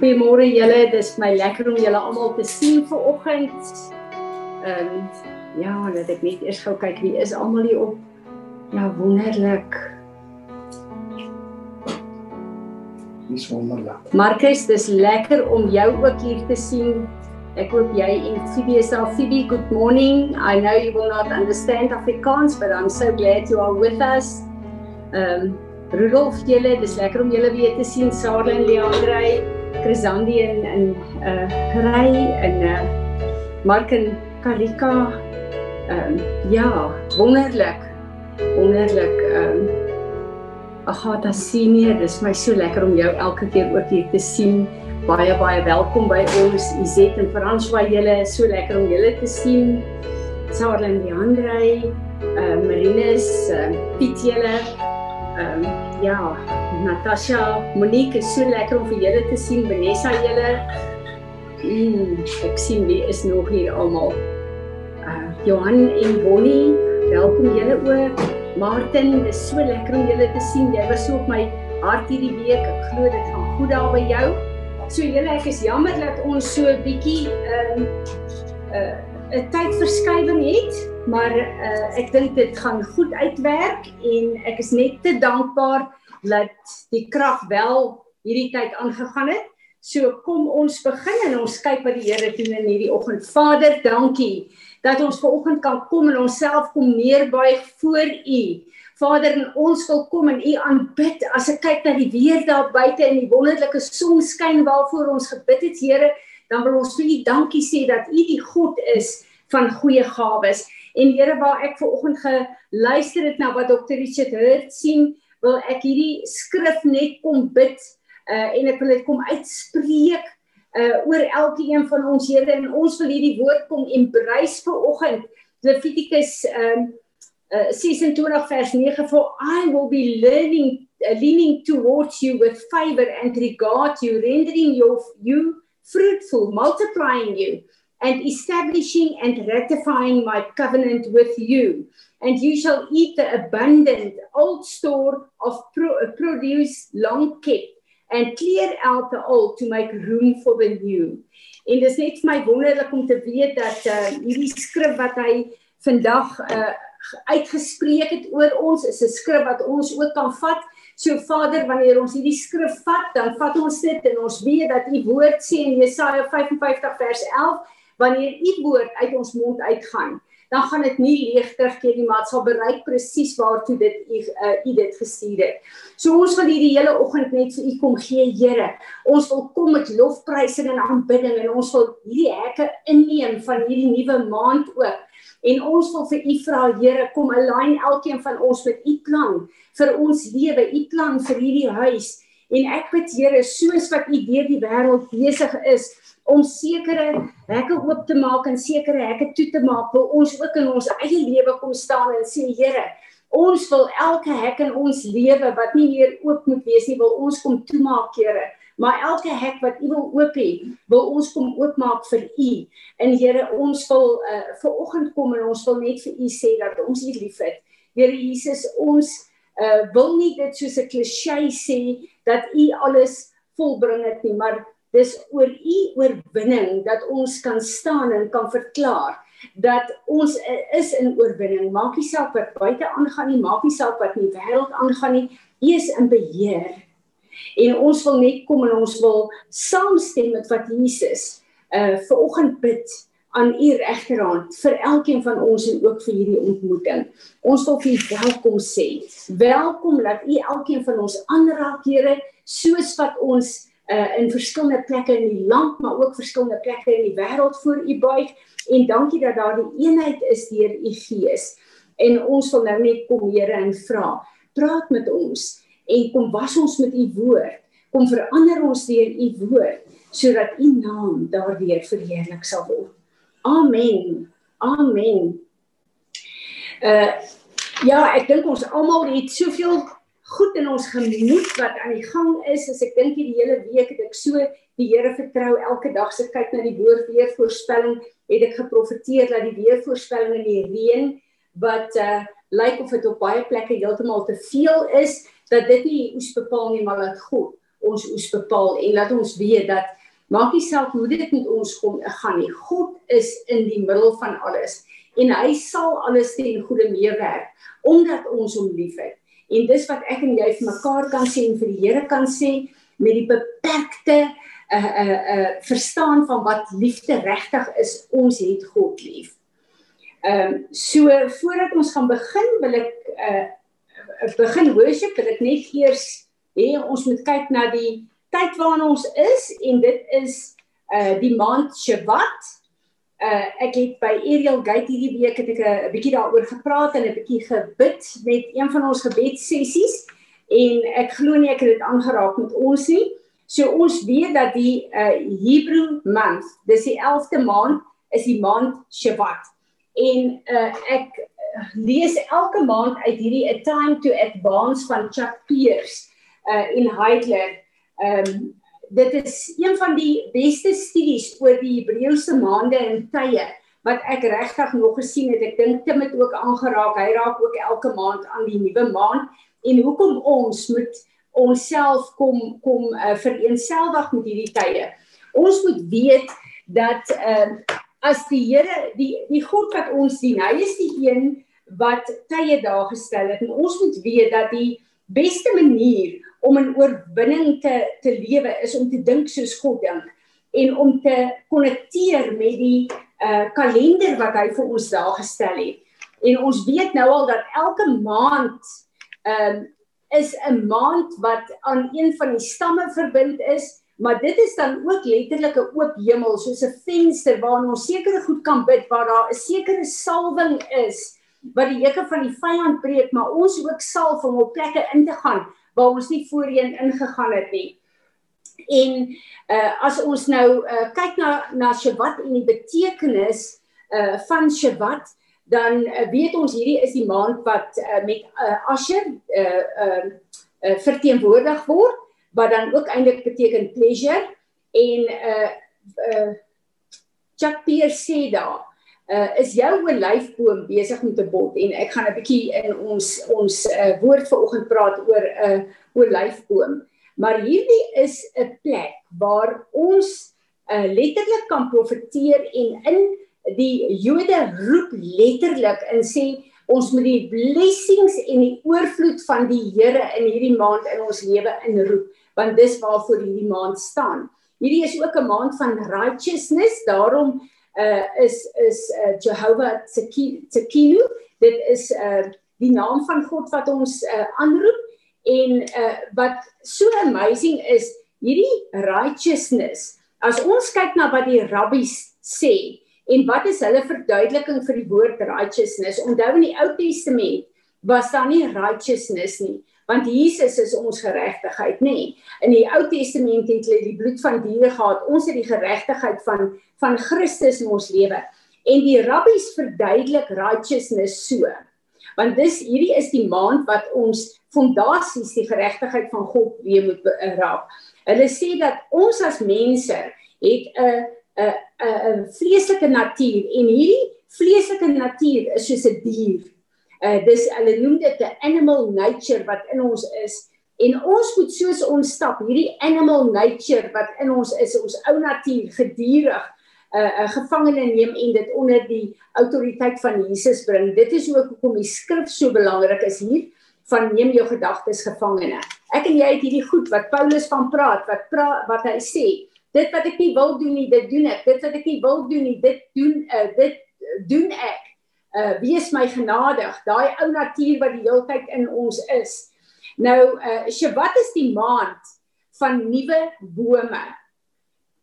Goeiemôre julle, dis my lekker om julle almal te sien vir oggend. Ehm um, ja, laat ek net eers gou kyk wie is almal hier op. Ja, wonderlik. Dis wonderlik. Marcus, dis lekker om jou ook hier te sien. Ek hoop jy en Phoebe is daar. Phoebe, good morning. I know you will not understand Afrikaans, but I'm so glad you are with us. Ehm um, Rudolf, julle, dis lekker om julle weer te sien. Sarah en Leandre, Chrisandi en en uh Ray en uh Mark en Karika. Ehm um, ja, wonderlik. Wonderlik. Ehm um, Agatha Senior, dis my so lekker om jou elke keer ook hier te sien. Baie baie welkom by ons Izet en François julle. So lekker om julle te sien. Sarah en Leandre, uh Marinus, uh Piet julle ehm um, ja, Natasha, Monique, is so lekker om vir julle te sien, Vanessa julle. Mm, ek sien wie is nog hier almal. Uh Johan en Bonnie, welkom julle ook. Martin, is so lekker om julle te sien. Jy was so op my hart hierdie week. Ek glo dit gaan goed daar by jou. So julle, ek is jammer dat ons so 'n bietjie ehm um, uh 'n tydverskywing het maar uh, ek dink dit gaan goed uitwerk en ek is net te dankbaar dat die krag wel hierdie tyd aangegaan het. So kom ons begin en ons kyk wat die Here doen in hierdie oggend. Vader, dankie dat ons ver oggend kan kom en onsself kom neerbuig voor U. Vader, en ons wil kom en U aanbid. As ek kyk na die weer daar buite en die wonderlike sonskyn waarvoor ons gebid het, Here, dan wil ons vir U dankie sê dat U die God is van goeie gawes. En Here, waar ek ver oggend geluister het na wat Dr. Richard Hurt sien, wil ek hierdie skrif net kom bid uh, en ek wil dit kom uitspreek uh oor elkeen van ons Here en ons wil hierdie woord kom embrace vir oggend. Levitikus um uh, 26 vers 9 for I will be learning uh, leaning towards you with favor and regard you rendering your you fruitful multiplying you and establishing and ratifying my covenant with you. And you shall eat the abundant old store of pro- produce long kept and clear out the old to make room for the new. En dit is net vir my wonderlik om te weet dat uh hierdie skrif wat hy vandag uh uitgespreek het oor ons is 'n skrif wat ons ook kan vat. So Vader, wanneer ons hierdie skrif vat, dan vat ons dit en ons weet dat u woord sê in Jesaja 55 vers 11 wanneer u woord uit ons mond uitgaan, dan gaan dit nie leeg terugkeer nie, maar dit sal bereik presies waartoe dit u uh, u dit gestuur het. So ons wil hierdie hele oggend net vir u kom gee, Here. Ons wil kom met lofprysing en aanbidding en ons wil hierdie hekke inneem van hierdie nuwe maand ook. En ons wil vir u vra, Here, kom align elkeen van ons met u plan vir ons lewe, u plan vir hierdie huis. En ek bid Here, soos wat u deur die wêreld besig is om sekere hekke oop te maak en sekere hekke toe te maak, wil ons ook in ons eie lewe kom staan en sê Here, ons wil elke hek in ons lewe wat nie meer oop moet wees nie, wil ons kom toemaak, Here. Maar elke hek wat U wil oop hê, wil ons kom oopmaak vir U. En Here, ons wil uh, ver oggend kom en ons wil net vir U sê dat ons U liefhet. Here Jesus, ons uh, wil nie dit soos 'n klise sê dat U alles volbring het nie, maar dis oor u oorwinning dat ons kan staan en kan verklaar dat ons is in oorwinning maak nie saak wat buite aangaan nie maak nie saak wat in die wêreld aangaan nie u is in beheer en ons wil net kom en ons wil saamstem met wat Jesus uh ver oggend bid aan u regterhand vir elkeen van ons en ook vir hierdie ontmoeting. Ons wil u welkom sê. Welkom dat u elkeen van ons aanraak, Here, soos wat ons uh, in verskillende plekke in die land maar ook verskillende plekke in die wêreld voor u buig. En dankie dat daar die eenheid is deur u gees. En ons wil nou net kom Here en vra. Praat met ons en kom was ons met u woord. Kom verander ons deur u woord sodat u naam daardeur verheerlik sal word. Amen. Amen. Uh ja ek dink ons almal het soveel goed in ons gemoed wat aan die gang is. As ek dink hierdie hele week het ek so die Here vertrou elke dag se kyk na die woord weer voorspelling, het ek geprofeteer dat die weervoorspelling in die reën wat uh lyk of dit op baie plekke heeltemal te veel is, dat dit nie oes bepaal nie, maar dat God ons oes bepaal en laat ons weet dat maak nie saak hoe dit met ons kom gaan nie. God is in die middel van alles en hy sal alles ten goeie meewerk omdat ons hom liefhet. En dis wat ek en jy vir mekaar kan sê en vir die Here kan sê met die beperkte uh, 'n uh, 'n uh, verstaan van wat liefde regtig is. Ons het God lief. Ehm um, so voordat ons gaan begin wil ek uh, begin worship, wil ek net eers hê ons moet kyk na die tyd waarin ons is en dit is uh die maand Shevat. Uh ek het by Ariel Gate hierdie week het ek 'n bietjie daaroor gepraat en 'n bietjie gebid met een van ons gebedssessies en ek glo nie ek het dit aangeraak met ons nie. So ons weet dat die uh Hebrew month, dis die 11de maand, is die maand Shevat. En uh ek lees elke maand uit hierdie A Time to Advance van Chuck Pierce uh in Heidler. Ehm um, dit is een van die beste studies oor die Hebreëse maande en tye wat ek regtig nog gesien het. Ek dink Tim het ook aangeraak. Hy raak ook elke maand aan die nuwe maand en hoekom ons moet onsself kom kom uh, vereensgewig met hierdie tye. Ons moet weet dat uh, as die Here die die God wat ons dien, hy is die een wat tye daar gestel het en ons moet weet dat die beste manier om 'n oorwinning te te lewe is om te dink soos God dink en om te konnekteer met die uh kalender wat hy vir ons daar gestel het. En ons weet nou al dat elke maand ehm um, is 'n maand wat aan een van die stamme verbind is Maar dit is dan ook letterlik 'n oop hemel soos 'n venster waar ons sekere goed kan bid waar daar 'n sekere salwing is wat die hekke van die vyand breek, maar ons ook salf om op plekke in te gaan waar ons nie voorheen ingegaan het nie. En uh as ons nou uh kyk na na Shabbat en die betekenis uh van Shabbat, dan uh, weet ons hierdie is die maand wat uh, met uh, Asher uh uh, uh verteenwoordig word wat dan ook eintlik beteken pleasure en uh uh Chuck Pierce sê daar uh is jou olyfboom besig om te bot en ek gaan 'n bietjie in ons ons uh woord vanoggend praat oor 'n uh, olyfboom maar hierdie is 'n plek waar ons uh letterlik kan profeteer en in die Jode roep letterlik en sê ons moet die blessings en die oorvloed van die Here in hierdie maand in ons lewe inroep want dis waarvoor hierdie maand staan. Hierdie is ook 'n maand van righteousness, daarom uh is is uh, Jehovah Tsekinu. Dit is uh die naam van God wat ons uh aanroep en uh wat so amazing is, hierdie righteousness. As ons kyk na wat die rabbies sê en wat is hulle verduideliking vir die woord righteousness? Onthou in die Ou Testament was daar nie righteousness nie want Jesus is ons geregtigheid nê. Nee. In die Ou Testament het hulle die bloed van diere gehad. Ons het die geregtigheid van van Christus in ons lewe. En die rabbies verduidelik righteousness so. Want dis hierdie is die maand wat ons fondasies die geregtigheid van God weer moet raak. Hulle sê dat ons as mense het 'n 'n 'n vleeslike natuur en hierdie vleeslike natuur is soos 'n dier Uh dis hulle noem dit 'n animal nature wat in ons is en ons moet soos ons stap hierdie animal nature wat in ons is ons ou natuur gedurig 'n uh, uh, gevangene neem en dit onder die autoriteit van Jesus bring. Dit is ook hoekom die skrif so belangrik is hier van neem jou gedagtes gevangene. Ek en jy het hierdie goed wat Paulus van praat, wat praat wat hy sê. Dit wat ek nie wil doen nie, dit doen ek. Dit wat ek nie wil doen nie, dit doen uh, dit doen ek uh wees my genadig, daai ou natuur wat die heeltyd in ons is. Nou uh Shabbat is die maand van nuwe bome.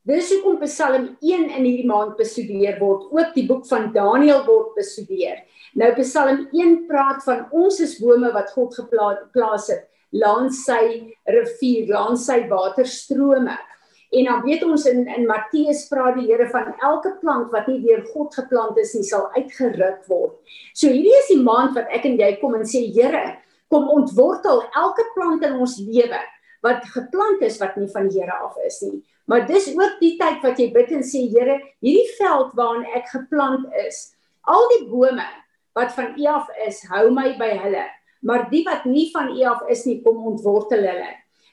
Dis hoekom Psalm 1 in hierdie maand bestudeer word, ook die boek van Daniël word bestudeer. Nou Psalm 1 praat van ons is bome wat God geplaas het langs sy rivier, langs sy waterstrome. En dan weet ons in in Matteus praat die Here van elke plant wat nie deur God geplant is nie sal uitgeruk word. So hierdie is die maand wat ek en jy kom en sê Here, kom ontwortel elke plant in ons lewe wat geplant is wat nie van die Here af is nie. Maar dis ook die tyd wat jy bid en sê Here, hierdie veld waarin ek geplant is, al die bome wat van U af is, hou my by hulle. Maar die wat nie van U af is nie, kom ontwortel hulle.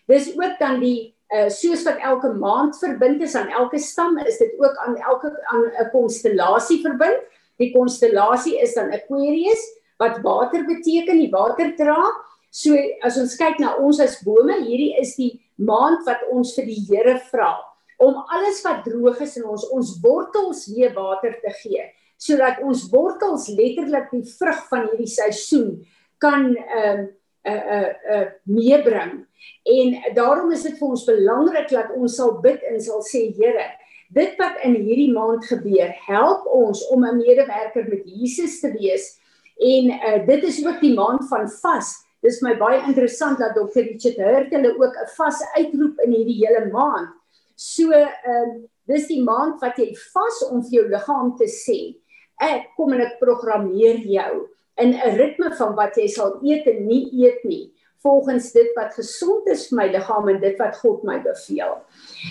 Dis ook dan die uh soos wat elke maand verbind is aan elke stam, is dit ook aan elke aan 'n konstellasie verbind. Die konstellasie is dan Aquarius wat water beteken, die water dra. So as ons kyk na ons as bome, hierdie is die maand wat ons vir die Here vra om alles wat droog is in ons ons wortels weer water te gee sodat ons wortels letterlik die vrug van hierdie seisoen kan ehm uh, uh uh uh meebring. En daarom is dit vir ons belangrik dat ons sal bid en sal sê Here, dit wat in hierdie maand gebeur, help ons om 'n medewerker met Jesus te wees. En uh dit is ook die maand van vas. Dis my baie interessant dat Dr. Richard Hurt hulle ook 'n vas uitroep in hierdie hele maand. So ehm uh, dis die maand wat jy vas om vir jou liggaam te sê, ek kom en ek programmeer jou in 'n ritme van wat jy sal eet en nie eet nie volgens dit wat gesond is vir my liggaam en dit wat God my beveel.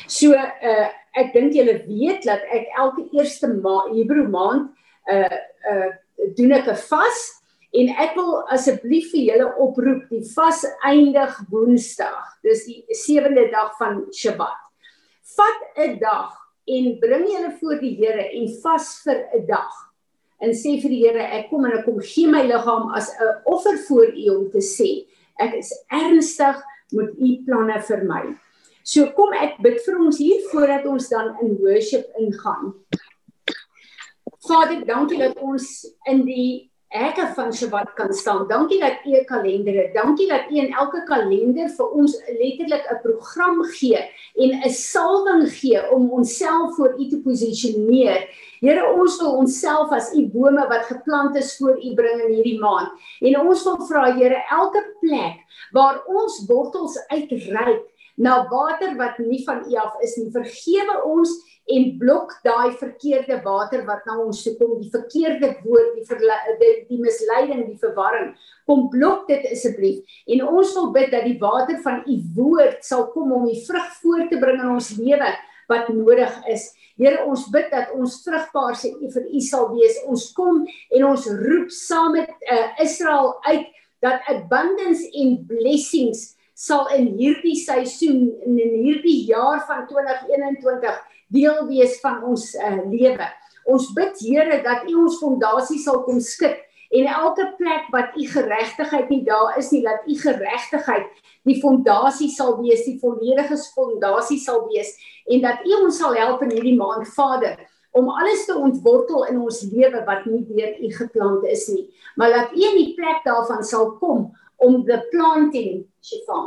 So uh ek dink julle weet dat ek elke eerste ma Hebreë maand uh uh doen ek 'n vas en ek wil asseblief vir julle oproep die vas eindig Woensdag. Dis die sewende dag van Sabbat. Vat 'n dag en bring julle voor die Here en vas vir 'n dag en sê vir die Here ek kom en ek kom gee my liggaam as 'n offer voor U om te sê ek is ernstig met U planne vir my. So kom ek bid vir ons hier voordat ons dan in worship ingaan. Vader, dankie dat ons in die hekke van Shabbat kan staan. Dankie dat U 'n kalender het. Dankie dat U in elke kalender vir ons letterlik 'n program gee en 'n salwing gee om onsself voor U te posisioneer. Here, ons wil onsself as U bome wat geplant is voor U bring in hierdie maand. En ons wil vra, Here, elke plek waar ons wortels uitreik na water wat nie van U af is nie, vergewe ons en blok daai verkeerde water wat na ons toe kom, die verkeerde woord, die die, die misleiding, die verwarring. Kom blok dit asseblief. En ons wil bid dat die water van u woord sal kom om die vrug voort te bring in ons lewe wat nodig is. Here, ons bid dat ons vrugbaar se vir u sal wees. Ons kom en ons roep saam met uh, Israel uit dat abundance en blessings sal in hierdie seisoen en in hierdie jaar van 2021 deel wees van ons uh, lewe. Ons bid Here dat U ons fondasie sal kom skud en elke plek wat U geregtigheid nie daar is nie, dat U geregtigheid die fondasie sal wees, die volledige fondasie sal wees en dat U ons sal help in hierdie maand, Vader, om alles te ontwortel in ons lewe wat nie deur U geplant is nie, maar dat U in die plek daarvan sal kom om the planting, Shifa,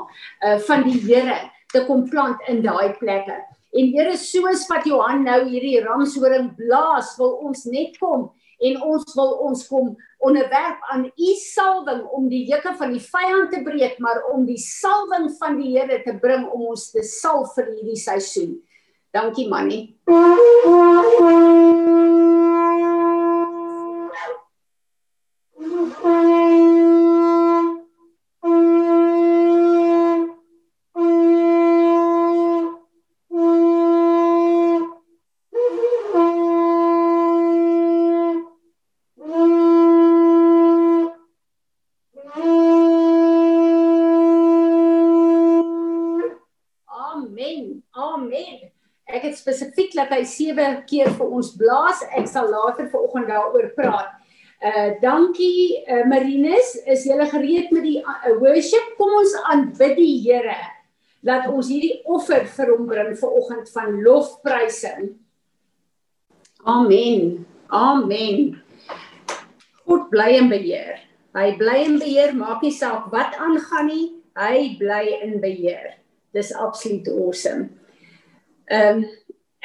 uh, van die Here te kom plant in daai plekke. En Here, soos wat Johan nou hierdie ramshoring blaas, wil ons net kom en ons wil ons kom onderwerp aan u salwing om die juke van die vyand te breek, maar om die salwing van die Here te bring om ons te salf vir hierdie seisoen. Dankie mannie. Dat hy sewe keer vir ons blaas. Ek sal later vanoggend daaroor praat. Uh dankie uh, Marinus, is jy gereed met die uh, worship? Kom ons aanbid die Here. Laat ons hierdie offer vir hom bring vanoggend van lofprysing. Amen. Amen. God bly in beheer. Hy bly in beheer, maak nie saak wat aangaan nie. Hy bly in beheer. Dis absoluut awesome. Ehm um,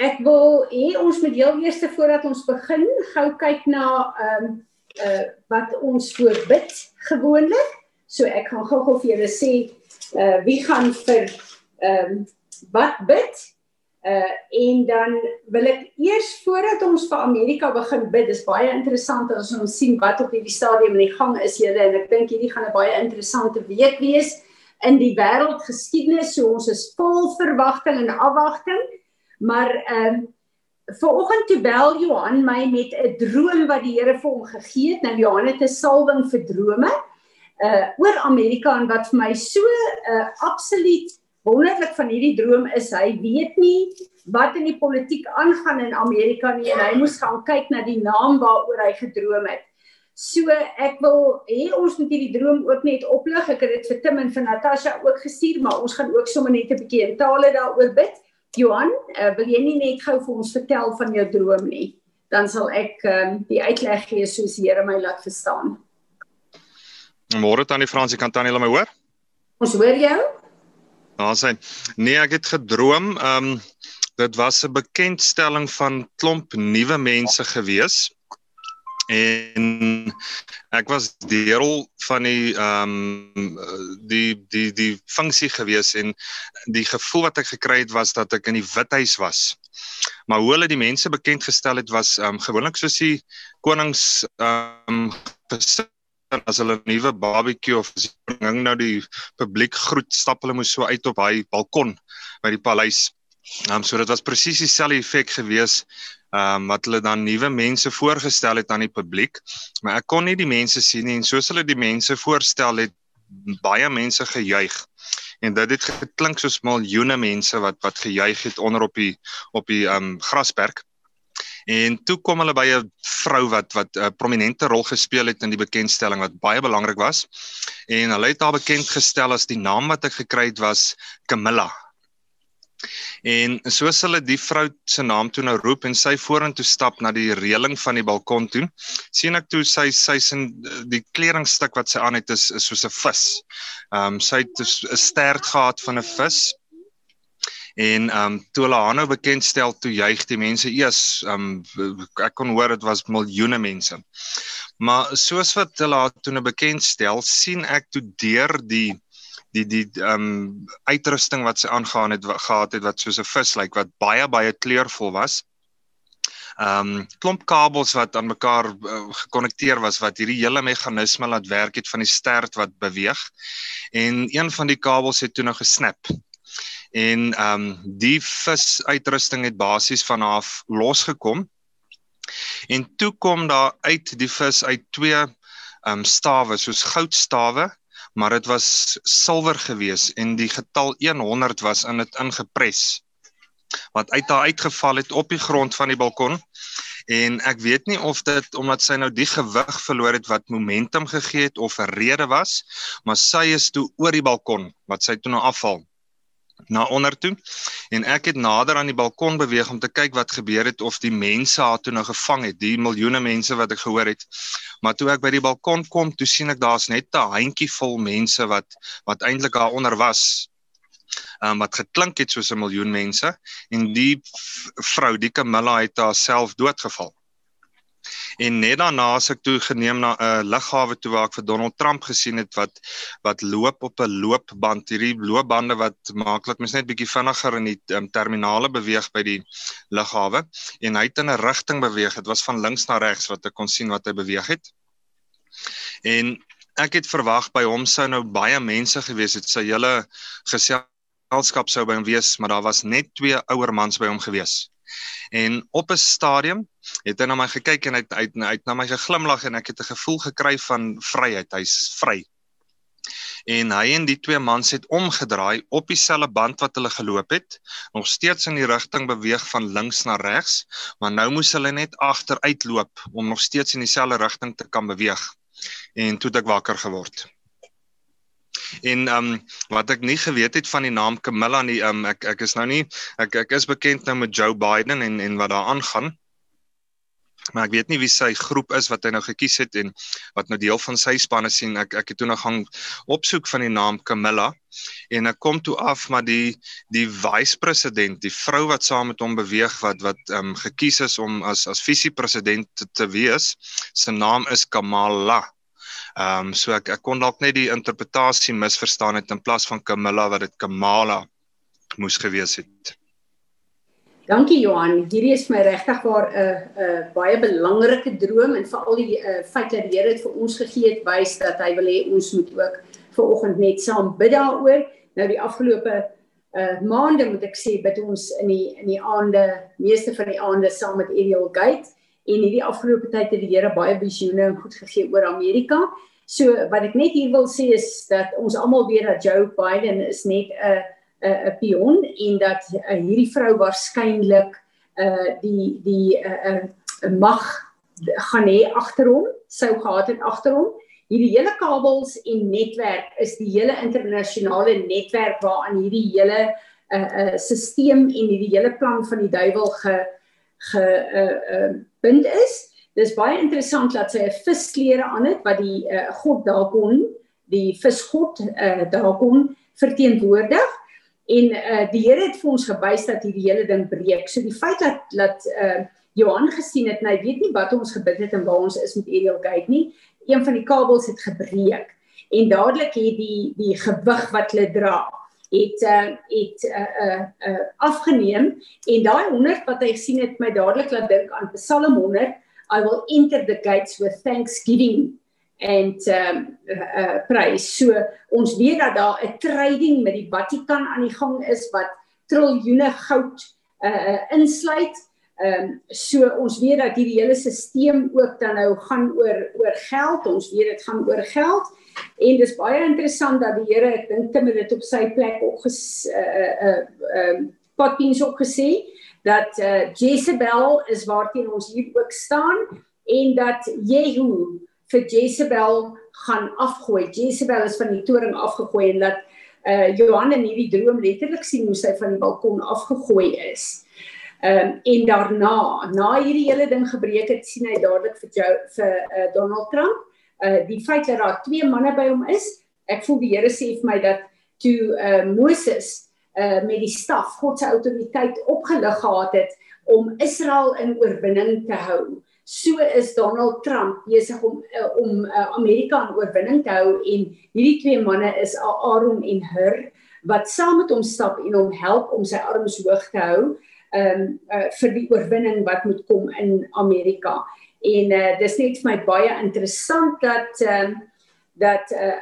Ek wil hê ons moet heel eers voordat ons begin gou kyk na ehm um, uh wat ons voorbid gewoonlik. So ek gaan gou-gou vir julle sê uh wie gaan vir ehm um, wat bid? Uh en dan wil ek eers voordat ons vir Amerika begin bid, dis baie interessant as ons sien wat op hierdie stadium in die gang is julle en ek dink hierdie gaan 'n baie interessante week wees in die wêreldgeskiedenis. So ons is vol verwagting en afwagting. Maar ehm um, vanoggend toe bel Johan my met 'n droom wat die Here vir hom gegee het. Nou Johan het 'n salwing vir drome uh oor Amerika en wat vir my so 'n uh, absoluut wonderlik van hierdie droom is hy weet nie wat in die politiek aangaan in Amerika nie en hy moes gaan kyk na die naam waaroor hy gedroom het. So ek wil hê ons moet hierdie droom ook net oplig. Ek het dit vir Tim en vir Natasha ook gestuur, maar ons gaan ook sommer net 'n bietjie in tale daaroor bid. Johan, uh, wil jy nie net gou vir ons vertel van jou droom nie? Dan sal ek um, die uitleg gee soos die Here my laat verstaan. Môre tannie Fransie, kan tannie my hoor? Ons hoor jou. Daar sien. Nee, ek het gedroom, ehm um, dit was 'n bekendstelling van klomp nuwe mense gewees. En ek was deel van die ehm um, die die die funksie gewees en die gevoel wat ek gekry het was dat ek in die withuis was. Maar hoe hulle die mense bekend gestel het was ehm um, gewoonlik soos die konings ehm um, as hulle 'n nuwe barbecue of ding nou die publiek groet, stap hulle moes so uit op hy balkon by die paleis. Ehm um, so dit was presies dieselfde effek gewees ehm um, wat hulle dan nuwe mense voorgestel het aan die publiek. Maar ek kon nie die mense sien nie en soos hulle die mense voorstel het baie mense gejuig en dit het geklink soos miljoene mense wat wat gejuig het onder op die op die ehm um, grasperk. En toe kom hulle by 'n vrou wat wat 'n prominente rol gespeel het in die bekendstelling wat baie belangrik was. En hulle het haar bekend gestel as die naam wat ek gekry het was Camilla. En soos hulle die vrou se naam toe nou roep en sy vorentoe stap na die reëling van die balkon toe, sien ek toe sy sy's in die kleringstuk wat sy aan het is, is soos 'n vis. Ehm um, sy het 'n stert gehad van 'n vis En ehm um, toe hulle haar nou bekendstel, toe juig die mense eers. Ehm um, ek kon hoor dit was miljoene mense. Maar soos wat hulle haar toe nou bekendstel, sien ek toe deur die die die ehm um, uitrusting wat sy aangegaan het gehad het wat soos 'n vis lyk like, wat baie baie kleurvol was. Ehm um, klomp kabels wat aan mekaar uh, gekonnekteer was wat hierdie hele meganisme laat werk het van die stert wat beweeg. En een van die kabels het toe nou gesnap en ehm um, die vis uitrusting het basies van af losgekom. En toe kom daar uit die vis uit twee ehm um, stawe soos goudstawe, maar dit was silwer gewees en die getal 100 was in dit ingepres wat uit haar uitgeval het op die grond van die balkon. En ek weet nie of dit omdat sy nou die gewig verloor het wat momentum gegee het of 'n rede was maar sy is toe oor die balkon wat sy toe nou afval na onder toe. En ek het nader aan die balkon beweeg om te kyk wat gebeur het of die mense haar toe nou gevang het die miljoene mense wat ek gehoor het. Maar toe ek by die balkon kom toe sien ek daar's net 'n handjie vol mense wat wat eintlik daar onder was um, wat geklink het soos 'n miljoen mense. En die vrou die Camilla het haarself doodgeval En net daarna as ek toe geneem na 'n uh, lughawe toe waar ek vir Donald Trump gesien het wat wat loop op 'n loopband. Hierdie loopbande wat maak dat mens net bietjie vinniger in die um, terminale beweeg by die lughawe en hy het in 'n rigting beweeg. Dit was van links na regs wat ek kon sien wat hy beweeg het. En ek het verwag by hom sou nou baie mense gewees het. Sy hele geselskap sou by hom wees, maar daar was net twee ouer mans by hom gewees. En op 'n stadium het hy na my gekyk en hy het, hy het, hy het na my geglimlag en ek het 'n gevoel gekry van vryheid. Hy's vry. En hy en die twee mans het omgedraai op dieselfde band wat hulle geloop het, nog steeds in die rigting beweeg van links na regs, maar nou moes hulle net agteruitloop om nog steeds in dieselfde rigting te kan beweeg. En toe het ek wakker geword. En ehm um, wat ek nie geweet het van die naam Camilla nie, ehm um, ek ek is nou nie ek ek is bekend nou met Joe Biden en en wat daar aangaan. Maar ek weet nie wie sy groep is wat hy nou gekies het en wat nou deel van sy spanne sien ek ek het toe nog gaan opsoek van die naam Camilla. En ek kom toe af maar die die vice-president die vrou wat saam met hom beweeg wat wat ehm um, gekies is om as as visie-president te, te wees se naam is Kamala ehm um, so ek ek kon dalk net die interpretasie misverstaan het in plaas van Camilla wat dit Kamala moes gewees het Dankie Johan. Hierdie is my regtig waar 'n uh, 'n uh, baie belangrike droom en veral die uh, feit dat die Here dit vir ons gegee het wys dat hy wil hê ons moet ook ver oggend net saam bid daaroor. Nou die afgelope uh maande moet ek sê bid ons in die in die aande, meeste van die aande saam met Ariel Gate en hierdie afgelope tyd het die Here baie visioene en goed gegee oor Amerika. So wat ek net hier wil sê is dat ons almal weet dat Joe Biden is net 'n 'n uh, pion en dat uh, hierdie vrou waarskynlik uh die die uh, uh mag gaan hê agter hom, sou gehad het agter hom. Hierdie hele kabels en netwerk is die hele internasionale netwerk waaraan hierdie hele 'n uh, uh, stelsel en hierdie hele plan van die duiwel ge ge uh, uh bind is. Dis baie interessant dat sy 'n visklere aan het wat die uh, god Dagon, die visgod uh, Dagon verteenwoordig en uh, die Here het vir ons gewys dat hierdie hele ding breek. So die feit dat dat uh, Johan gesien het, hy weet nie wat ons gebid het en waar ons is met Ariel Gate nie. Een van die kabels het gebreek en dadelik het die die gewig wat hulle dra het uh, het uh, uh, uh, afgeneem en daai 100 wat hy gesien het my dadelik laat dink aan Psalm 100 I will enter the gates with thanksgiving and um uh, uh prys. So ons weet dat daar 'n trading met die Vatikan aan die gang is wat triljoene goud uh insluit. Um so ons weet dat hierdie hele stelsel ook dan nou gaan oor oor geld. Ons weet dit gaan oor geld. En dis baie interessant dat die Here, ek dink Tim het dit op sy plek ook ges uh uh um potpies ook gesê dat uh Jezebel is waarteen ons hier ook staan en dat Jehu vir Jezebel gaan afgooi. Jezebel is van die toring afgegooi en dat uh Johan in hierdie droom letterlik sien hoe sy van die balkon afgegooi is. Ehm um, en daarna, na hierdie hele ding gebreek het, sien hy dadelik vir jou vir uh, Donald Trump, uh die feit dat daar twee manne by hom is. Ek voel die Here sê vir my dat toe uh Moses uh met die staf God se autoriteit opgelig gehad het om Israel in oorwinning te hou so is Donald Trump besig om uh, om uh, Amerika in oorwinning te hou en hierdie twee manne is Aaron en Hur wat saam met hom stap en hom help om sy arms hoog te hou um uh, vir die oorwinning wat moet kom in Amerika. En uh, dis net vir my baie interessant dat um dat uh,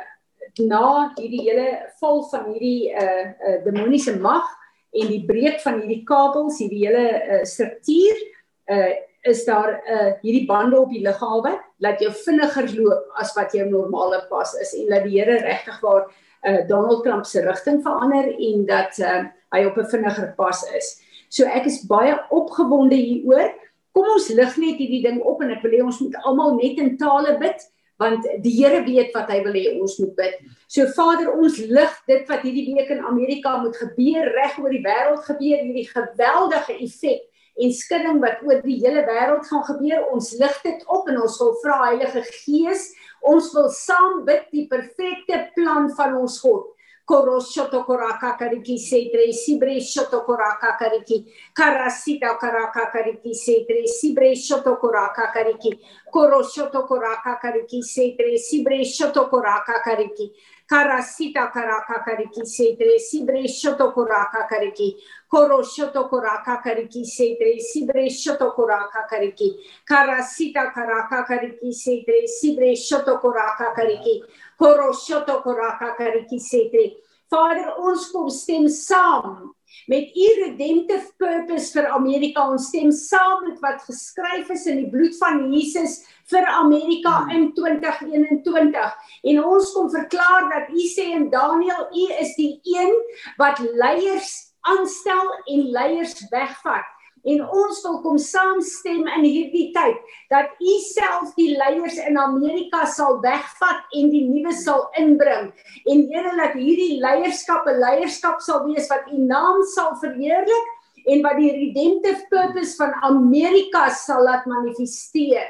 na hierdie hele val van hierdie uh, uh demoniese mag en die breek van hierdie kabels, hierdie hele uh, struktuur uh is daar 'n uh, hierdie bande op die lughawe laat jou vinniger loop as wat jou normale pas is en dat die Here regtig waar uh, Donald Trump se rigting verander en dat uh, hy op 'n vinniger pas is. So ek is baie opgewonde hieroor. Kom ons lig net hierdie ding op en ek wil hê ons moet almal net in tale bid want die Here weet wat hy wil hê ons moet bid. So Vader, ons lig dit wat hierdie week in Amerika moet gebeur, reg oor die wêreld gebeur, hierdie geweldige effek en skudding wat oor die hele wêreld gaan gebeur. Ons lig dit op en ons wil vra Heilige Gees, ons wil saam bid die perfekte plan van ons God. Koroshoto koraka kariki setre sibre shoto koraka kariki karasita karaka kariki setre sibre shoto koraka kariki koroshoto koraka kariki setre sibre shoto koraka kariki karasita karaka kariki setre sibre shoto koraka kariki koro shoto koraka kariki setre sibre shoto koraka kariki karasita karaka kariki setre sibre shoto koraka kariki koro shoto koraka kariki setre Vader ons kom stem saam met u redemptive purpose vir Amerika. Ons stem saam met wat geskryf is in die bloed van Jesus vir Amerika hmm. in 2021. En ons kom verklaar dat U sê in Daniël, U is die een wat leiers aanstel en leiers wegvat. En ons wil kom saamstem in hierdie tyd dat U self die leiers in Amerika sal wegvat en die nuwe sal inbring. En Here laat hierdie leierskap 'n leierskap sal wees wat U naam sal verheerlik en wat die redemptive purpose van Amerika sal laat manifesteer.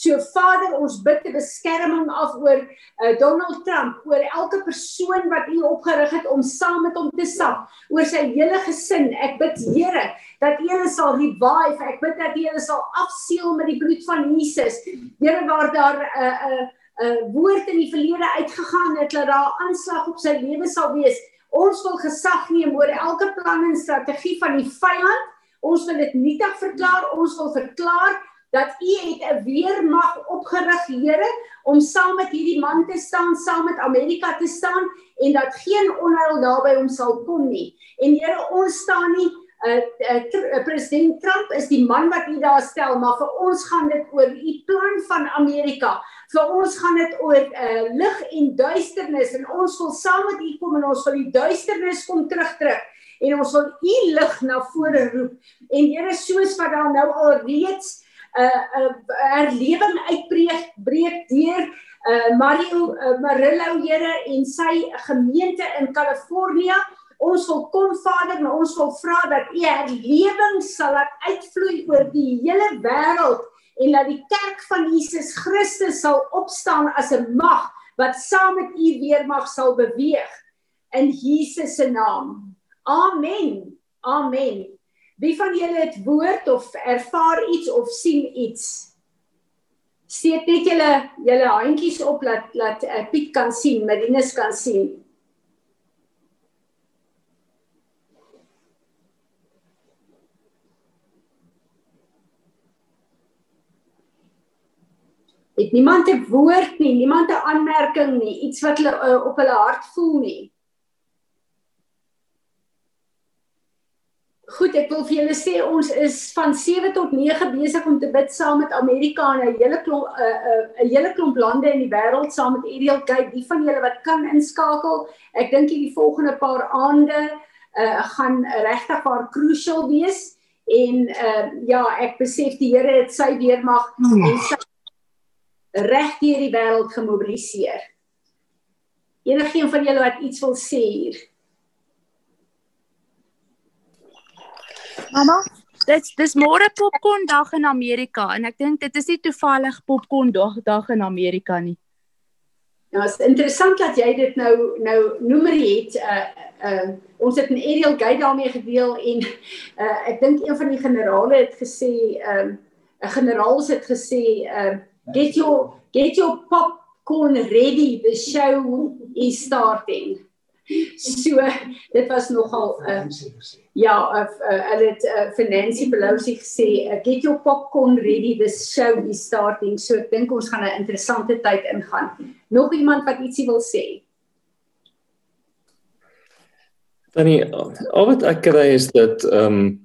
So Vader, ons bid 'n beskerming af oor uh, Donald Trump, oor elke persoon wat U opgerig het om saam met hom te stap, oor sy hele gesin. Ek bid Here dat U hulle sal revive. Ek bid dat U hulle sal afseël met die bloed van Jesus. Here waar daar 'n uh, 'n uh, 'n uh, woord in die verlede uitgegaan het dat daar aanslag op sy lewe sal wees. Ons wil gesag neem oor elke plan en strategie van die vyand. Ons wil dit nietig verklaar. Ons wil verklaar dat u het 'n weermag opgerig Here om saam met hierdie man te staan, saam met Amerika te staan en dat geen onheil naby hom sal kom nie. En Here, ons staan nie uh, uh, president Trump is die man wat u daar stel, maar vir ons gaan dit oor u plan van Amerika. Vir ons gaan dit oor uh, lig en duisternis en ons wil saam met u kom en ons wil die duisternis kom terugtrek en ons wil u lig na vore roep. En Here soos wat daar nou al reeds 'n uh, 'n uh, herlewing uitbreek breek deur uh Mario uh, Marillo Here en sy gemeente in Kalifornië Ons wil kom Vader, maar ons wil vra dat U herlewing sal laat uitvloei oor die hele wêreld en dat die kerk van Jesus Christus sal opstaan as 'n mag wat saam met U weer mag sal beweeg in Jesus se naam. Amen. Amen. Wie van julle het woord of ervaar iets of sien iets? Steek net julle julle handjies op dat dat uh, Piet kan sien, Marinus kan sien. Het niemand 'n woord nie, niemand 'n aanmerking nie, iets wat hulle uh, op hulle hart voel nie. Goed, ek wil vir julle sê ons is van 7 tot 9 besig om te bid saam met Amerika en 'n hele klomp 'n uh, 'n uh, hele klomp lande in die wêreld saam met Ariel Gate. Die van julle wat kan inskakel, ek dink hierdie volgende paar aande uh, gaan regtig baie crucial wees en uh, ja, ek besef die Here het sy weermag hmm. en sy reg deur die wêreld gemobiliseer. Enigeen van julle wat iets wil sê hier? Mamma, dit dis môre popcorn dag in Amerika en ek dink dit is nie toevallig popcorn dag dag in Amerika nie. Ja, is interessant dat jy dit nou nou noemer het. Uh uh ons het 'n aerial guide daarmee gedeel en uh ek dink een van die generale het gesê, um uh, 'n generaal het gesê, uh Get your get your popcorn ready. The show is starting. So dit was nogal uh, ja, uh, hulle het uh, vir Nancy Pelosi gesê, uh, get your popcorn ready. The show is starting. So ek dink ons gaan 'n interessante tyd ingaan. Nog iemand wat ietsie wil sê? Tannie, al wat ek kry is dat ehm um,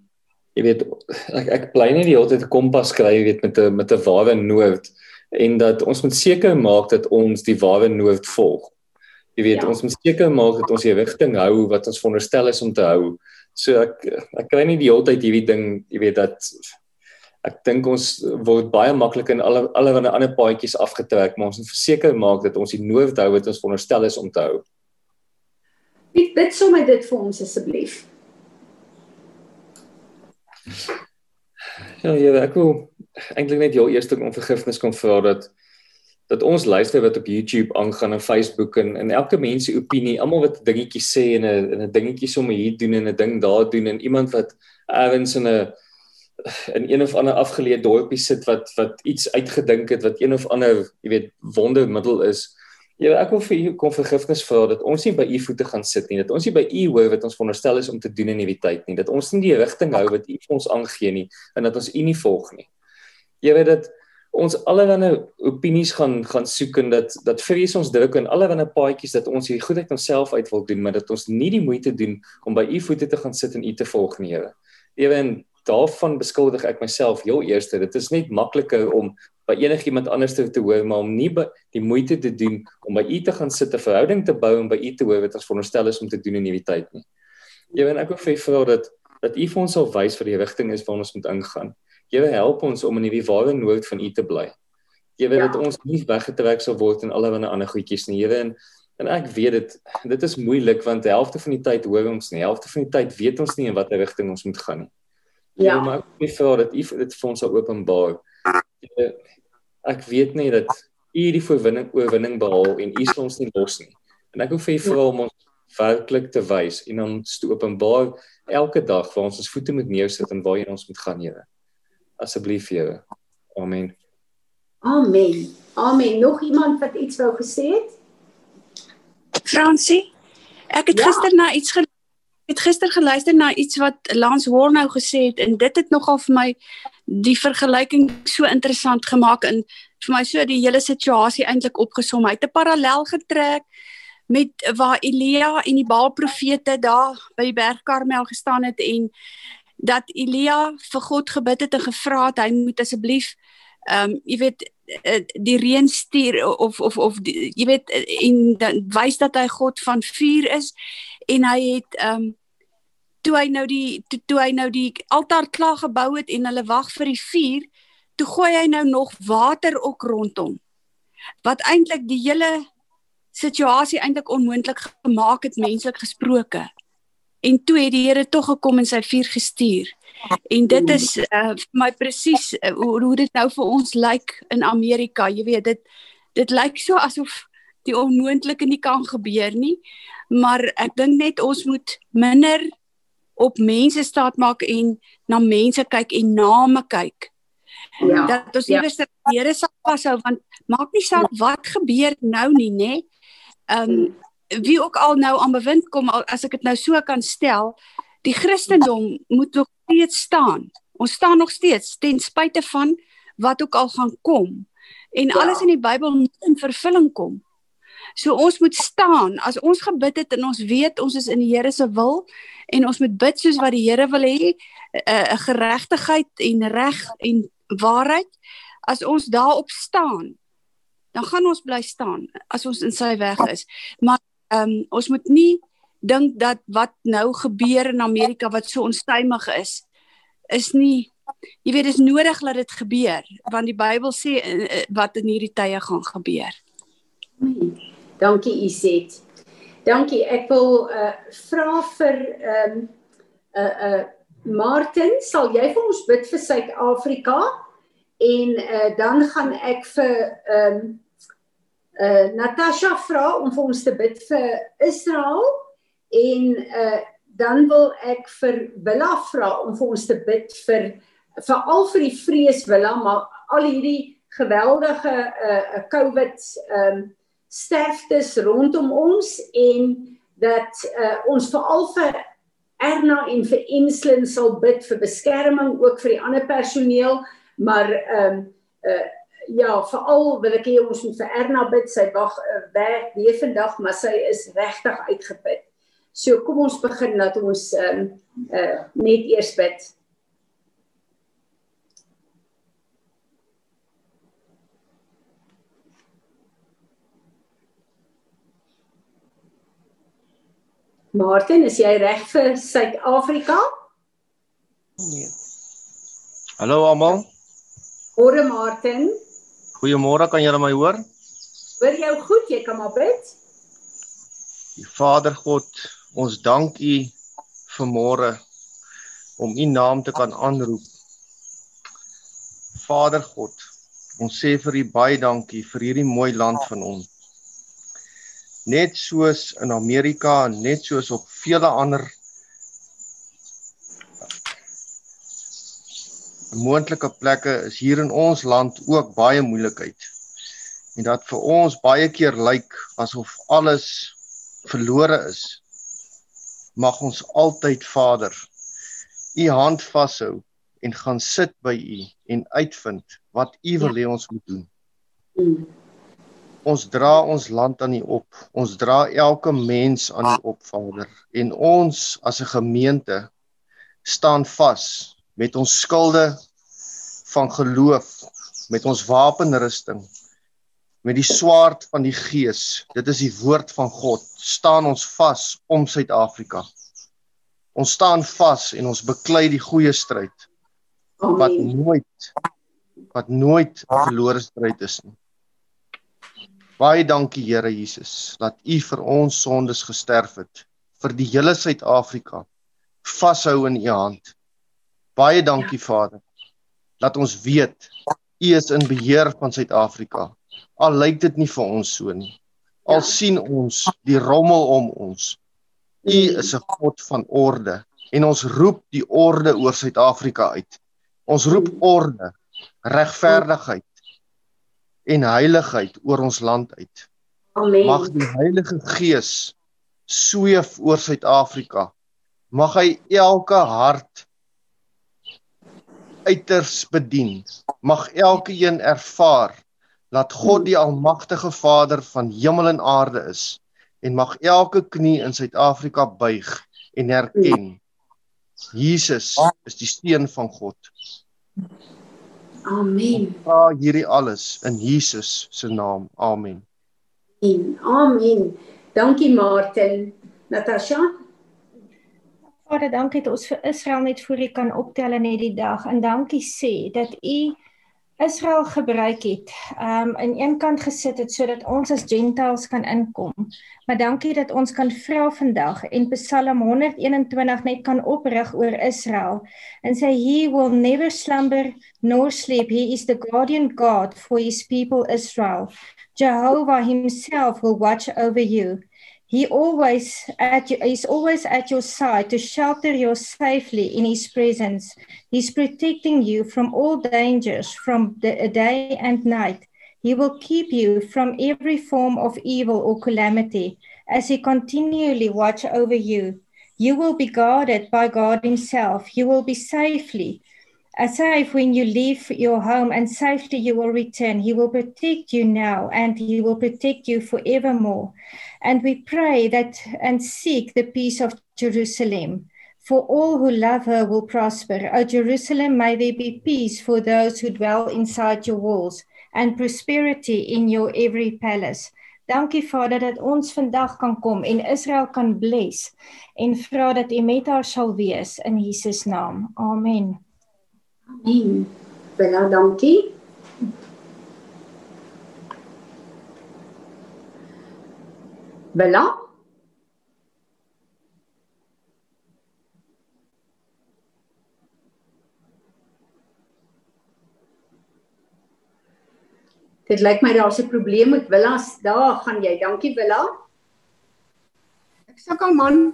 jy weet ek ek bly nie die hele tyd 'n kompas kry, jy weet met 'n met 'n ware noord en dat ons moet seker maak dat ons die ware nood volg. Jy weet, ja. ons moet seker maak dat ons die rigting hou wat ons veronderstel is om te hou. So ek ek kry nie die hele tyd hierdie ding, jy weet dat ek dink ons word baie maklik in alle allerlei ander paadjies afgetrek, maar ons moet verseker maak dat ons die nood hou wat ons veronderstel is om te hou. Bid bid sommer dit vir ons asseblief. Ja, ja, ek wil eintlik net jou eerste om vergifnis kom vra dat dat ons luister wat op YouTube aangaan en Facebook en en elke mens se opinie, almal wat dingetjies sê en 'n en 'n dingetjie sommer hier doen en 'n ding daar doen en iemand wat ergens in 'n in een of ander afgeleë dorpie sit wat wat iets uitgedink het wat een of ander, jy weet, wondermiddel is. Ja, ek wil vir u kom vergifnis vra dat ons nie by u voete gaan sit nie, dat ons nie by u hoor wat ons veronderstel is om te doen in hierdie tyd nie, dat ons nie die rigting hou wat u vir ons aangee nie en dat ons u nie volg nie jy weet dat ons allerlei opinies gaan gaan soek en dat dat vrees ons druk en allerlei paadjies dat ons hier goed uit onsself uit wil doen maar dat ons nie die moeite doen om by u voete te gaan sit en u te volg nie Here. Ewen daarvan beskuldig ek myself heel eerste dit is net makliker om by enigiemand anders te, te hoor maar om nie die moeite te doen om by u te gaan sit 'n verhouding te bou en by u te hoor wat ons veronderstel is om te doen in hierdie tyd nie. Ewen ek wil vir vra dat dat u vir ons sal wys wat die rigting is waar ons moet ingaan. Here help ons om in die ware nood van U te bly. Here ja. dat ons nie weggetrek sal word in allerlei ander goedjies nie, Here. En, en ek weet dit dit is moeilik want die helfte van die tyd hoor ons nie, die helfte van die tyd weet ons nie in watter rigting ons moet gaan nie. Ja, maar ek vra dat U dit vir ons sal openbaar. Here, ek weet nie dat U die oorwinning oorwinning behaal en U sal ons nie los nie. En ek wil vir U vra om ons werklik te wys en ons te openbaar elke dag waar ons ons voete moet neersit en waar ons moet gaan, Here asseblief Here. Amen. Amen. Amen. Nog iemand wat iets wou gesê het? Fransie, ek het ja. gister na iets geluister. Ek het gister geluister na iets wat Lance Hornou gesê het en dit het nogal vir my die vergelyking so interessant gemaak en vir my so die hele situasie eintlik opgesom. Hy het 'n parallel getrek met waar Elia en die Baal profete daar by die berg Karmel gestaan het en dat Elia vir God gebid het en gevra het hy moet asseblief ehm um, jy weet eh, die reën stuur of of of die, jy weet en dan wys dat hy God van vuur is en hy het ehm um, toe hy nou die toe, toe hy nou die altaar klaar gebou het en hulle wag vir die vuur toe gooi hy nou nog water ook rondom wat eintlik die hele situasie eintlik onmoontlik gemaak het menslik gesproke en toe het die Here tog gekom en sy vuur gestuur En dit is uh, vir my presies uh, hoe, hoe dit nou vir ons lyk in Amerika. Jy weet dit dit lyk so asof die onmoontlike nie kan gebeur nie. Maar ek dink net ons moet minder op mense staat maak en na mense kyk en name kyk. Ja. Dat ons eers ja. die Here sal vashou want maak nie saak ja. wat gebeur nou nie, nê? Ehm um, wie ook al nou aan bewind kom as ek dit nou so kan stel, die Christendom moet nog steeds staan. Ons staan nog steeds ten spyte van wat ook al gaan kom. En ja. alles in die Bybel moet in vervulling kom. So ons moet staan as ons gebid het en ons weet ons is in die Here se wil en ons moet bid soos wat die Here wil hê, 'n uh, geregtigheid en reg en waarheid. As ons daarop staan, dan gaan ons bly staan as ons in sy weg is. Maar ehm um, ons moet nie dink dat wat nou gebeur in Amerika wat so onstuimig is is nie jy weet dis nodig dat dit gebeur want die Bybel sê eh, eh, wat in hierdie tye gaan gebeur. Dankie Iset. Dankie. Ek wil uh vra vir ehm um, uh uh Martin, sal jy vir ons bid vir Suid-Afrika en uh dan gaan ek vir ehm um, uh Natasha vra om vir ons te bid vir Israel en uh dan wil ek vir Willa vra om vir ons te bid vir veral vir die vrees Willa maar al hierdie geweldige uh COVID um sterftes rondom ons en dat uh ons veral vir Erna en vir Enslin sal bid vir beskerming ook vir die ander personeel maar um uh ja veral wil ek hê ons moet vir Erna bid sy wag uh, werk weer vandag maar sy is regtig uitgeput So kom ons begin dat ons ehm um, uh net eers bid. Martin, is jy reg vir Suid-Afrika? Nee. Hallo almal. Môre Martin. Goeiemôre, kan julle my hoor? Hoor jou goed, jy kan maar bid. Die Vader God, Ons dank U vir môre om U naam te kan aanroep. Vader God, ons sê vir U baie dankie vir hierdie mooi land van ons. Net soos in Amerika en net soos op vele ander moontlike plekke is hier in ons land ook baie moeilikheid. En dat vir ons baie keer lyk asof alles verlore is mag ons altyd Vader u hand vashou en gaan sit by u en uitvind wat u wil hê ons moet doen. Ons dra ons land aan u op. Ons dra elke mens aan u op, Vader. En ons as 'n gemeente staan vas met ons skilde van geloof, met ons wapenrusting, met die swaard van die gees. Dit is die woord van God. staan ons vas om Suid-Afrika. Ons staan vas en ons beklei die goeie stryd wat nooit wat nooit 'n verlore stryd is nie. Baie dankie Here Jesus dat U vir ons sondes gesterf het vir die hele Suid-Afrika. Vashou in U hand. Baie dankie Vader dat ons weet U is in beheer van Suid-Afrika al lyk dit nie vir ons so nie. Al ja. sien ons die rommel om ons. U is 'n God van orde en ons roep die orde oor Suid-Afrika uit. Ons roep orde, regverdigheid en heiligheid oor ons land uit. Amen. Mag die Heilige Gees sweef oor Suid-Afrika. Mag hy elke hart uiters bedien. Mag elkeen ervaar dat God die almagtige Vader van hemel en aarde is en mag elke knie in Suid-Afrika buig en erken Jesus is die seun van God. Amen. Vra hierdie alles in Jesus se naam. Amen. En amen. Dankie Martin. Natasha. Vader, dankie dat ons vir Israel net voor U kan optel in hierdie dag en dankie sê dat U Israel gebruik het, um in een kant gesit het sodat ons as gentiles kan inkom. Maar dankie dat ons kan vra vandag en Psalm 121 net kan oprig oor Israel en sê he will never slumber nor sleep. He is the guardian God for his people Israel. Jehovah himself will watch over you. He always at he's always at your side to shelter you safely in his presence. He's protecting you from all dangers from the day and night. He will keep you from every form of evil or calamity as he continually watch over you. You will be guarded by God himself. You will be safely uh, safe when you leave your home and safely you will return. He will protect you now and he will protect you forevermore. And we pray that and seek the peace of Jerusalem. For all who love her will prosper. O Jerusalem, may there be peace for those who dwell inside your walls and prosperity in your every palace. Dankie Vader dat ons vandag kan kom en Israel kan bless en vra dat U met haar sal wees in Jesus naam. Amen. Amen. Bella, dankie. Bella? Dit lyk my daar's 'n probleem met Willa. Daar gaan jy. Dankie Willa. Ek sukkel man.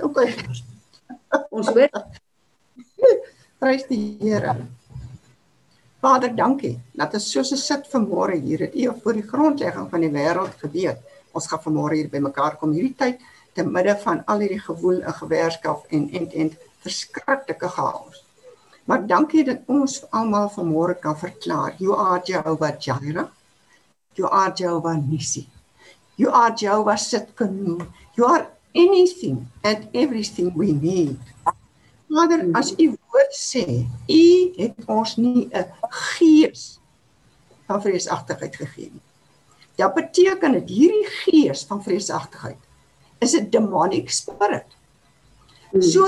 Okay. Ons hoor Prys die Here. Vader, dankie dat ons soos 'n sit vanmôre hier het. U voor die grondlegging van die wêreld geweet. Ons gaan vanmôre hier bymekaar kom hierdie tyd te midde van al hierdie gewoel en gewerskap en en en verskriklike chaos. Maar dankie dat ons almal vanmôre kan verklaar, you are Jehovah Jireh. You are Jehovah Nissi. You are Jehovah Sitkanu. You are anything and everything we need. Vader, as u woord sê, u het ons nie 'n gees van vreesagtigheid gegee nie. Dit beteken dat hierdie gees van vreesagtigheid is 'n demonic spirit. So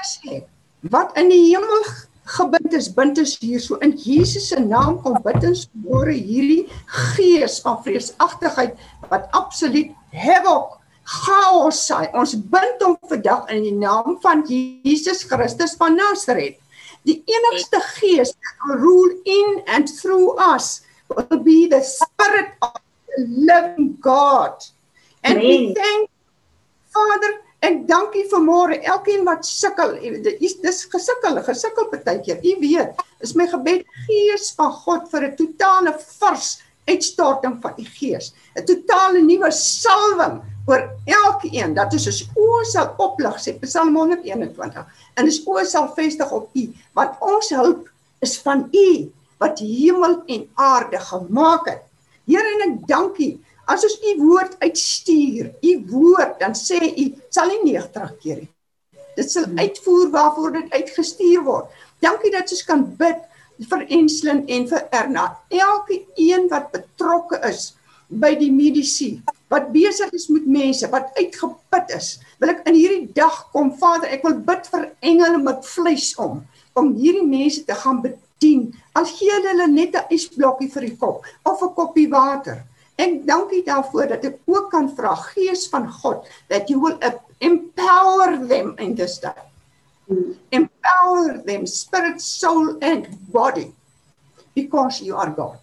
sê, wat in die hemel gebind is, bind is hier so in Jesus se naam kom bid ons môre hierdie gees van vreesagtigheid wat absoluut havoc chaos saai. Ons bind hom vandag in die naam van Jesus Christus van Nasaret. Die enigste gees wat rule in and through us will be the spirit of living God. And we thank Father en dankie vir môre elkeen wat sukkel. Dis dis gesukkel, gesukkel partykeer. U weet, is my gebed gees van God vir 'n totale vars uitstorting van u gees. 'n Totale nuwe salwing oor elkeen dat ons ons oë sal oplig sê Psalm 121 en ons oë sal vestig op U want ons hulp is van U wat hemel en aarde gemaak het. Here en ek dankie as ons U woord uitstuur, U woord dan sê U sal nie neer terugkeer nie. Dit sal uitvoer waarvoor dit uitgestuur word. Dankie dat ons kan bid vir Enslin en vir Erna. Elke een wat betrokke is by die mediese wat besig is met mense wat uitgeput is. Wil ek in hierdie dag kom, Vader, ek wil bid vir engele met vleis om om hierdie mense te gaan bedien. Al gee hulle net 'n ysblokkie vir die kop of 'n koppie water. Ek dankie daarvoor dat ek ook kan vra Gees van God that you will empower them in this day. Empower them spirit, soul and body because you are God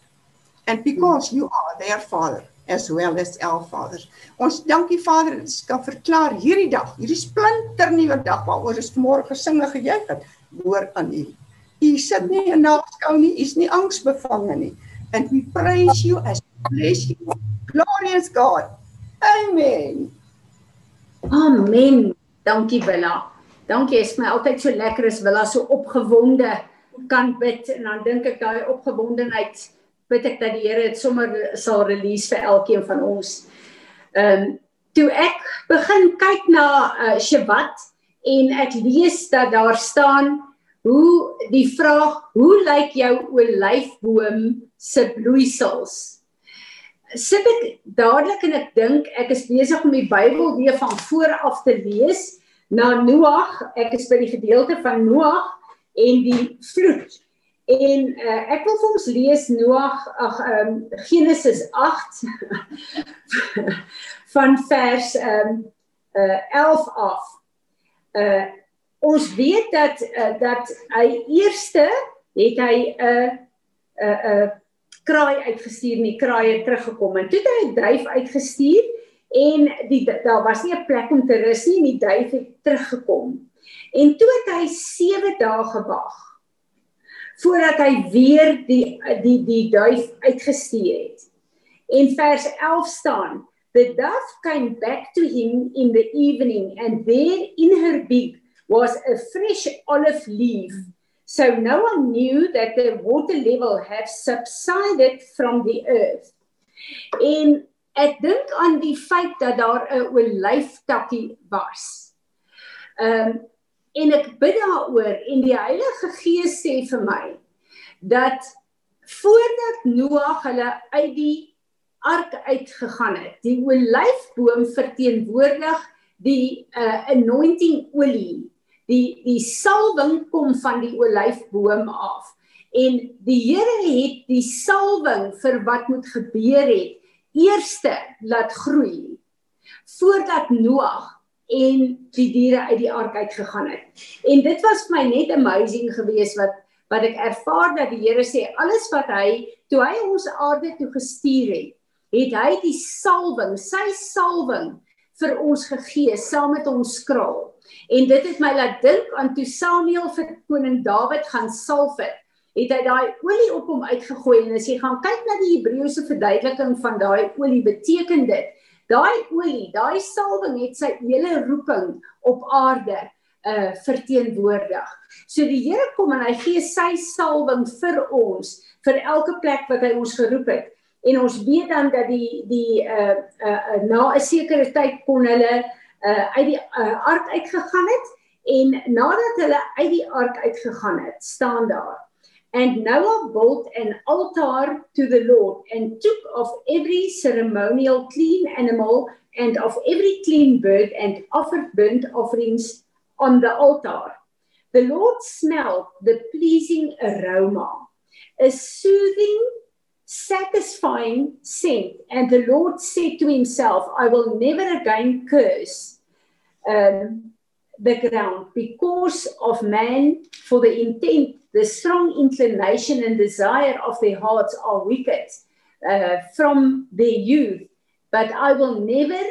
and because you are their father as well as our fathers. Ons dankie Vader, ons kan verklaar hierdie dag, hierdie splinter nuwe dag waaroor ons môre gesing en gejuig het, hoor aan U. U sit nie in naskou nie, U is nie angsbevange nie. And we praise you as bless you. Glorious God. Amen. Amen. Dankie Willa. Dankie, is my altyd so lekker as Willa so opgewonde kan bid en dan dink ek daai opgewondenheid bid ek dat die Here dit sommer sal release vir elkeen van ons. Ehm um, toe ek begin kyk na uh, Shabbat, en ek lees dat daar staan hoe die vraag hoe lyk jou olyfboom se bloeisels? sit ek dadelik en ek dink ek is besig om die Bybel weer van voor af te lees na Noag. Ek is by die gedeelte van Noag en die vloed. En uh, ek wil vir ons lees Noag ag um, Genesis 8 van vers um, uh, 11 af. Uh ons weet dat uh, dat hy eerste het hy 'n uh, 'n uh, 'n uh, kraai uitgestuur en die kraai het teruggekom en toe het hy 'n duif uitgestuur en die daar was nie 'n plek om te rus nie en die duif het teruggekom. En toe het hy 7 dae gewag voordat hy weer die die die duif uitgestuur het. En vers 11 staan: The dove came back to him in the evening and there in her beak was a fresh olive leaf So no one knew that the water level had subsided from the earth. En ek dink aan die feit dat daar 'n olyftakkie was. Ehm um, en ek bid daaroor en die Heilige Gees sê vir my dat voordat Noag hulle uit die ark uitgegaan het, die olyfboom verteenwoordig die uh, anointing olie die die salwing kom van die olyfboom af. En die Here het die salwing vir wat moet gebeur het eerste laat groei voordat Noag en die diere uit die ark uitgegaan het. En dit was vir my net amazing geweest wat wat ek ervaar dat die Here sê alles wat hy toe hy ons aarde toe gestuur het het hy die salwing sy salwing vir ons gegee saam met ons skraal En dit het my laat dink aan toe Samuel vir koning Dawid gaan salf het. Het hy daai olie op hom uitgegooi en as jy gaan kyk na die Hebreëse verduideliking van daai olie beteken dit daai olie, daai salwing het sy hele roeping op aarde uh verteenwoordig. So die Here kom en hy gee sy salwing vir ons vir elke plek wat hy ons geroep het. En ons weet dan dat die die uh uh na 'n sekere tyd kon hulle uh uit die uh, ark uitgegaan het en nadat hulle uit die ark uitgegaan het, staan daar And Noah built an altar to the Lord and took of every ceremonial clean animal and of every clean bird and offered burnt offerings on the altar. The Lord smelled the pleasing aroma, a soothing, satisfying scent. And the Lord said to himself, I will never again curse um, the ground because of man for the intent, the strong inclination and desire of their hearts are wicked uh, from their youth. But I will never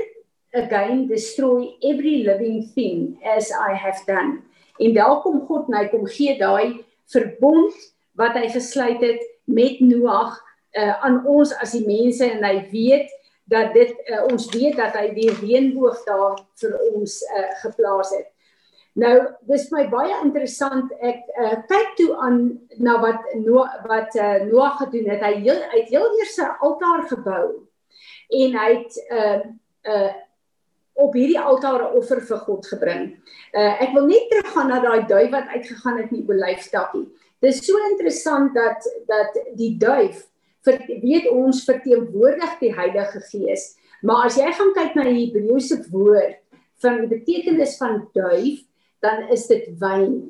again destroy every living thing as I have done. En daar kom God en hy kom gee daai verbond wat hy gesluit het met Noag uh, aan ons as die mense en hy weet dat dit uh, ons weet dat hy die reënboog daar vir ons uh, geplaas het. Nou, dis my baie interessant. Ek uh, kyk toe aan na wat Noah wat uh, Noah gedoen het. Hy heel uit heel eers 'n altaar gebou en hy het uh uh op hierdie altaar 'n offer vir God gebring. Uh ek wil net teruggaan na daai duif wat uitgegaan het in die olyfstakkie. Dis so interessant dat dat die duif vir weet ons verteenwoordig die Heilige Gees. Maar as jy gaan kyk na die Hebreëse woord van die betekenis van duif, dan is dit wyn.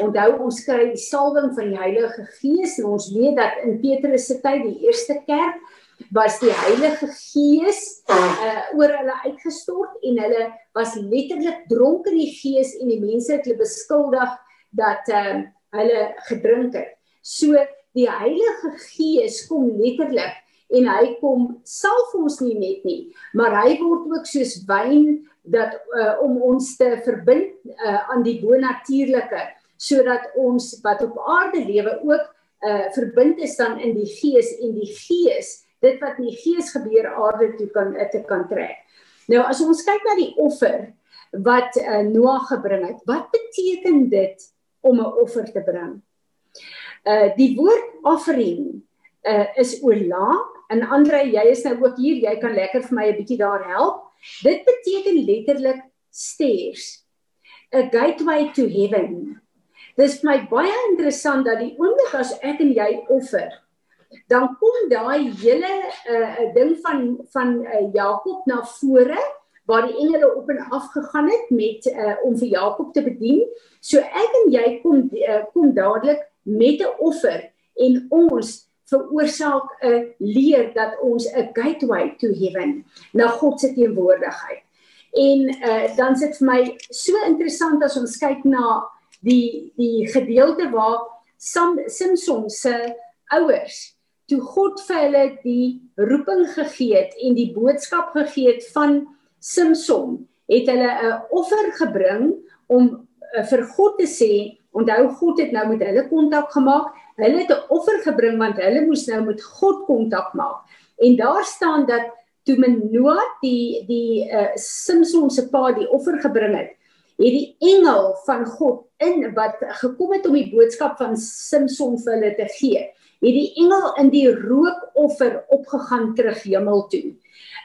Onthou ons kry die salwing van die Heilige Gees en ons weet dat in Petrus se tyd die eerste kerk was die Heilige Gees uh, oor hulle uitgestort en hulle was letterlik dronk in die Gees en die mense het hulle beskuldig dat uh, hulle gedrink het. So die Heilige Gees kom letterlik en hy kom salf ons nie net nie, maar hy word ook soos wyn dat uh, om ons te verbind uh, aan die bonatuurlike sodat ons wat op aarde lewe ook uh, verbind is dan in die gees en die gees dit wat in die gees gebeur aarde toe kan te kan trek. Nou as ons kyk na die offer wat uh, Noag gebring het, wat beteken dit om 'n offer te bring? Uh die woord offering uh is ola en Andre jy is nou ook hier jy kan lekker vir my 'n bietjie daar help. Dit beteken letterlik stairs. a gateway to heaven. Dis my baie interessant dat die oomblik as ek en jy offer, dan kom daai hele 'n uh, eh, ding van van uh, Jakob na vore waar die engele op en af gegaan het met uh, om vir Jakob te bedien. So ek en jy kom uh, kom dadelik met 'n offer en ons veroorsaak 'n leer dat ons 'n gateway to heaven na God se teenwoordigheid. En uh, dan sit vir my so interessant as ons kyk na die die gedeelte waar Sam, Samson se ouers toe God vir hulle die roeping gegee het en die boodskap gegee het van Samson het hulle 'n offer gebring om uh, vir God te sê, onthou God het nou met hulle kontak gemaak. Hulle het 'n offer gebring want hulle moes nou met God kontak maak. En daar staan dat toe Manoa die die uh, Samson se pa die offer gebring het, het die engel van God in wat gekom het om die boodskap van Samson vir hulle te gee. Het die engel in die rookoffer opgegaan terug hemel toe.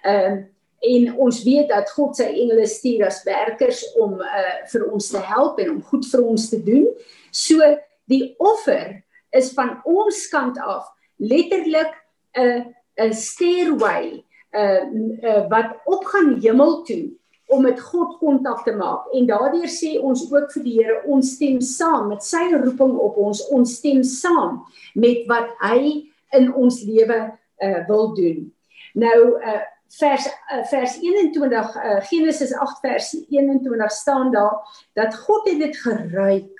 Ehm uh, en ons weet dat God sy engele stuur as werkers om uh, vir ons te help en om goed vir ons te doen. So die offer is van ons kant af letterlik 'n 'n stairway uh, uh wat opgaan hemel toe om met God kontak te maak. En daardeur sê ons ook vir die Here ons stem saam met sy roeping op ons. Ons stem saam met wat hy in ons lewe uh wil doen. Nou uh vers uh, vers 21 uh, eh, Genesis 8 vers 21 staan daar dat God het dit geruik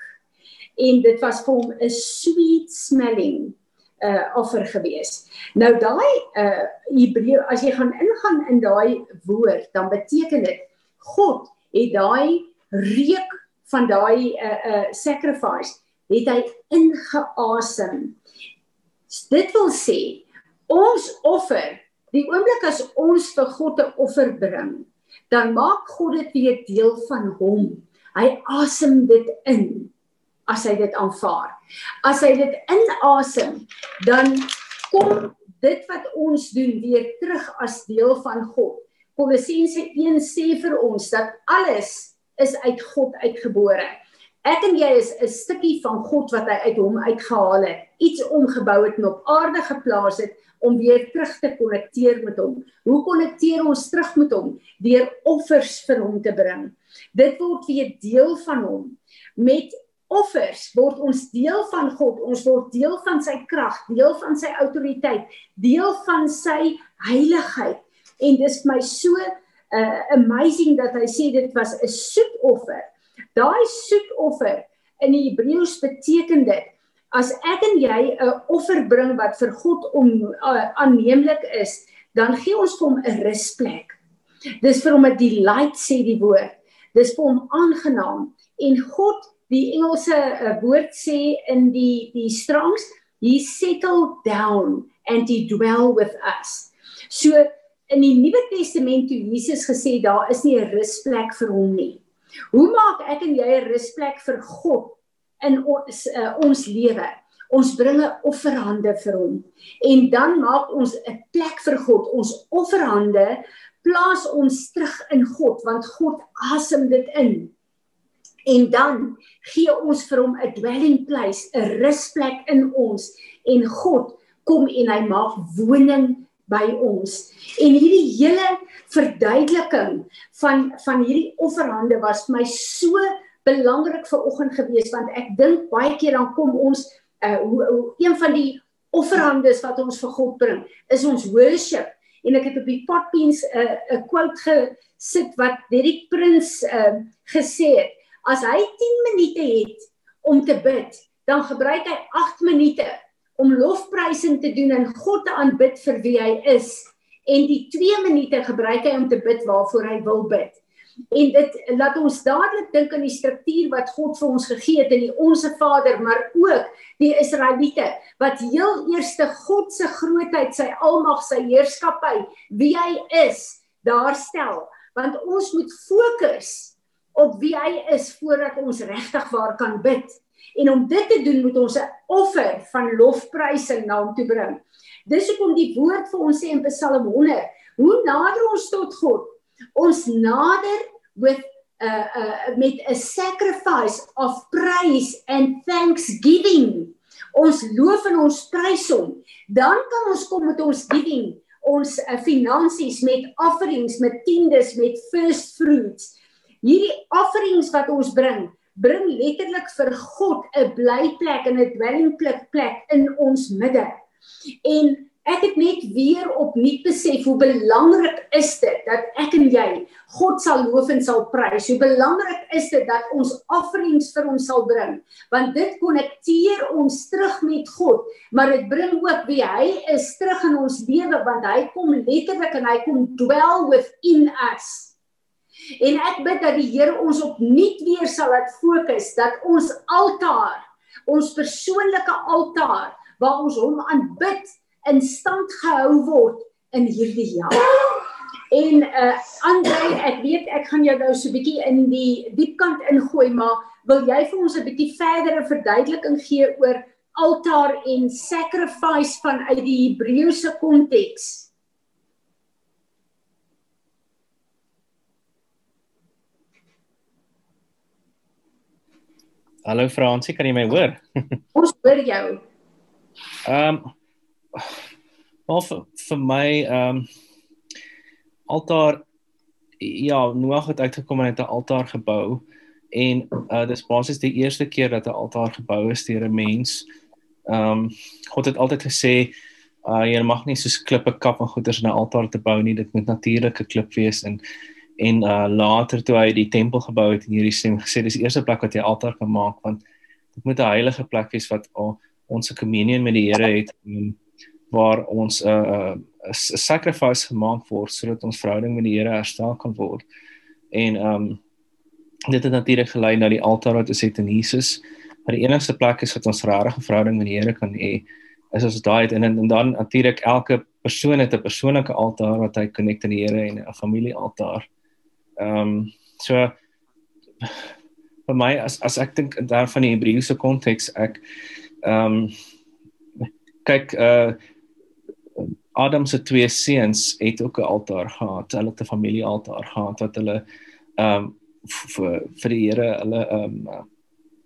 en dit was vir hom 'n sweet smelling uh offer gewees. Nou daai uh Hebreë as jy gaan ingaan in daai woord dan beteken dit God het daai reuk van daai uh uh sacrifice het hy ingeasem. Dit wil sê ons offer Die oomblik as ons vir God 'n offer bring, dan maak God dit weer deel van hom. Hy asem dit in as hy dit aanvaar. As hy dit inasem, dan kom dit wat ons doen weer terug as deel van God. Kolossense 1 sê vir ons dat alles is uit God uitgebore. Ek en jy is 'n stukkie van God wat hy uit hom uitgehaal het, iets omgebou het en op aarde geplaas het om weer terug te konnekteer met hom. Hoe konnekteer ons terug met hom? Deur offers vir hom te bring. Dit word weer deel van hom. Met offers word ons deel van God. Ons word deel van sy krag, deel van sy autoriteit, deel van sy heiligheid. En dis vir my so uh, amazing dat hy sê dit was 'n soet offer. Daai soet offer in die Hebreëus beteken dit as ek en jy 'n offer bring wat vir God om uh, aanneemlik is, dan gee ons vir hom 'n rusplek. Dis vir hom 'n delight sê die woord. Dis vir hom aangenaam en God, die Engelse uh, woord sê in die die Strongs, he settled down and he dwell with us. So in die Nuwe Testament toe Jesus gesê daar is nie 'n rusplek vir hom nie. Hoe maak ek en jy 'n rusplek vir God in ons uh, ons lewe. Ons bring 'n offerhande vir hom en dan maak ons 'n plek vir God. Ons offerhande plaas ons terug in God want God asem dit in. En dan gee ons vir hom 'n dwelling place, 'n rusplek in ons en God kom en hy maak woning by ons. En hierdie hele verduideliking van van hierdie offerhande was vir my so belangrik vir oggend gewees want ek dink baie keer dan kom ons uh, hoe, hoe een van die offerhandes wat ons vir God bring is ons worship en ek het op die potpens 'n uh, 'n quote gesit wat Derek Prins uh, gesê het as hy 10 minute het om te bid dan gebruik hy 8 minute om lofprysing te doen en God te aanbid vir wie hy is en die 2 minute gebruik hy om te bid waarvoor hy wil bid En dit laat ons dadelik dink aan die struktuur wat God vir ons gegee het in die Onse Vader, maar ook die Israeliete wat heel eerste God se grootheid, sy almag, sy heerskappy, wie hy is, daar stel. Want ons moet fokus op wie hy is voordat ons regtig waar kan bid. En om dit te doen moet ons 'n offer van lofprysing na hom toe bring. Dis hoekom die woord vir ons sê in Psalm 100, hoe nader ons tot God, ons nader with uh uh met 'n sacrifice of praise and thanksgiving. Ons loof en ons prys hom. Dan kan ons kom met ons giving, ons uh, finansies met offerings, met tiendes, met first fruits. Hierdie offerings wat ons bring, bring letterlik vir God 'n blyplek en 'n dwelling plek plek in ons midde. En ek het net weer opnuut besef hoe belangrik is dit dat ek en jy God sal loof en sal prys. Hoe belangrik is dit dat ons offerings vir hom sal bring, want dit konnekteer ons terug met God, maar dit bring ook wie hy is terug in ons lewe want hy kom letterlik en hy kom dwell within us. En ek bid dat die Here ons opnuut weer sal laat fokus dat ons altaar, ons persoonlike altaar waar ons hom aanbid in stand gehou word in hierdie jaar. En uh Andre, ek weet ek gaan jou nou so 'n bietjie in die diepkant ingooi, maar wil jy vir ons 'n bietjie verdere verduideliking gee oor altaar en sacrifice vanuit die Hebreëse konteks? Hallo Fransie, kan jy my hoor? Ons hoor jou. Ehm um, of vir my ehm um, altaar ja, Noag het uitgekom en het 'n altaar gebou en uh dis basies die eerste keer dat 'n altaar gebou is deur 'n mens. Ehm um, God het altyd gesê uh jy mag nie soos klippe kap en goeders in 'n altaar te bou nie, dit moet natuurlike klip wees en en uh later toe hy die tempel gebou het in Jerusalem gesê dis die eerste plek wat jy altaar kan maak want dit moet 'n heilige plek wees wat oh, ons 'n communion met die Here het um, waar ons 'n uh, 'n uh, sacrifice gemaak word sodat ons verhouding met die Here herstel kan word. En um dit het natuurlik gelei na die altaar wat ons het in Jesus. Maar die enigste plek is wat ons regtig 'n verhouding met die Here kan hê is as daai en, en dan natuurlik elke persoon het 'n persoonlike altaar wat hy connect aan die Here en 'n familie altaar. Ehm um, so vir my as as ek dink daar van die Hebreëse konteks ek ehm um, kyk uh Adam se twee seuns het ook 'n altaar gehad. Hulle het 'n familiealtaar gehad wat hulle ehm um, vir vir die Here hulle ehm um,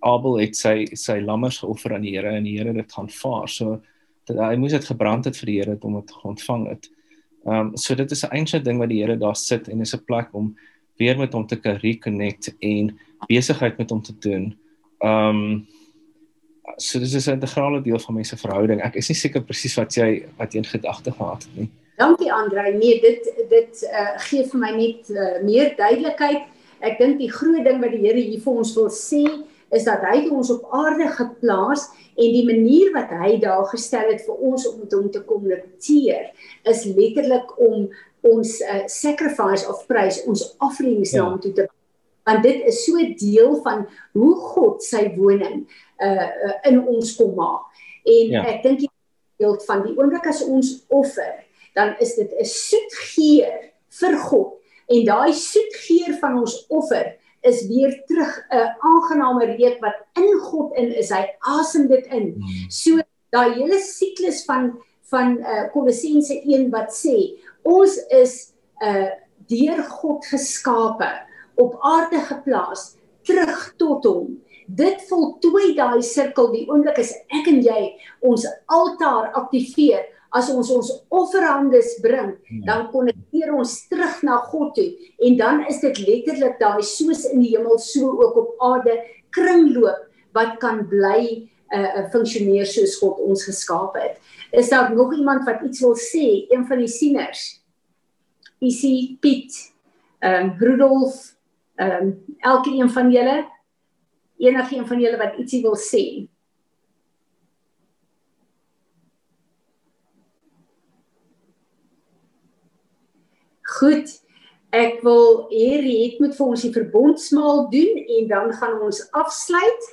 Abel het sy sy lammers geoffer aan die Here en die Here het dit gaan vaar. So dat hy moes dit gebrand het vir die Here om dit ontvang het. Ehm um, so dit is 'n eense ding wat die Here daar sit en is 'n plek om weer met hom te reconnect en besigheid met hom te doen. Um so dis is 'n integrale deel van mense verhouding. Ek is nie seker presies wat jy wat jy in gedagte gehad het nie. Dankie Andre. Nee, dit dit uh, gee vir my net uh, meer duidelikheid. Ek dink die groot ding wat die Here hier vir ons wil sê is dat hy ons op aarde geplaas en die manier wat hy daar gestel het vir ons om met hom te kommunikeer is letterlik om ons uh, sacrifice of praise ons offerings ja. na hom toe te want dit is so deel van hoe God sy woning uh, uh in ons kom maak. En ja. ek dink die beeld van die oomblik as ons offer, dan is dit 'n soet geur vir God. En daai soet geur van ons offer is weer terug 'n aangename reuk wat in God in is. Hy asem dit in. Hmm. So daai hele siklus van van uh Kolossense 1 wat sê ons is uh deur God geskape, op aarde geplaas, terug tot hom. Dit voltooi daai sirkel die oomblik as ek en jy ons altaar aktiveer as ons ons offerhandes bring, ja. dan konnekteer ons terug na God toe en dan is dit letterlik daai soos in die hemel so ook op aarde kringloop wat kan bly uh funksioneer soos God ons geskaap het. Is daar nog iemand wat iets wil sê? Een van die sieners. Isie Piet, ehm um, Rudolf, ehm um, elke een van julle enige een van julle wat ietsie wil sê. Goed. Ek wil hier het met vir ons die verbondsmaal doen en dan gaan ons afsluit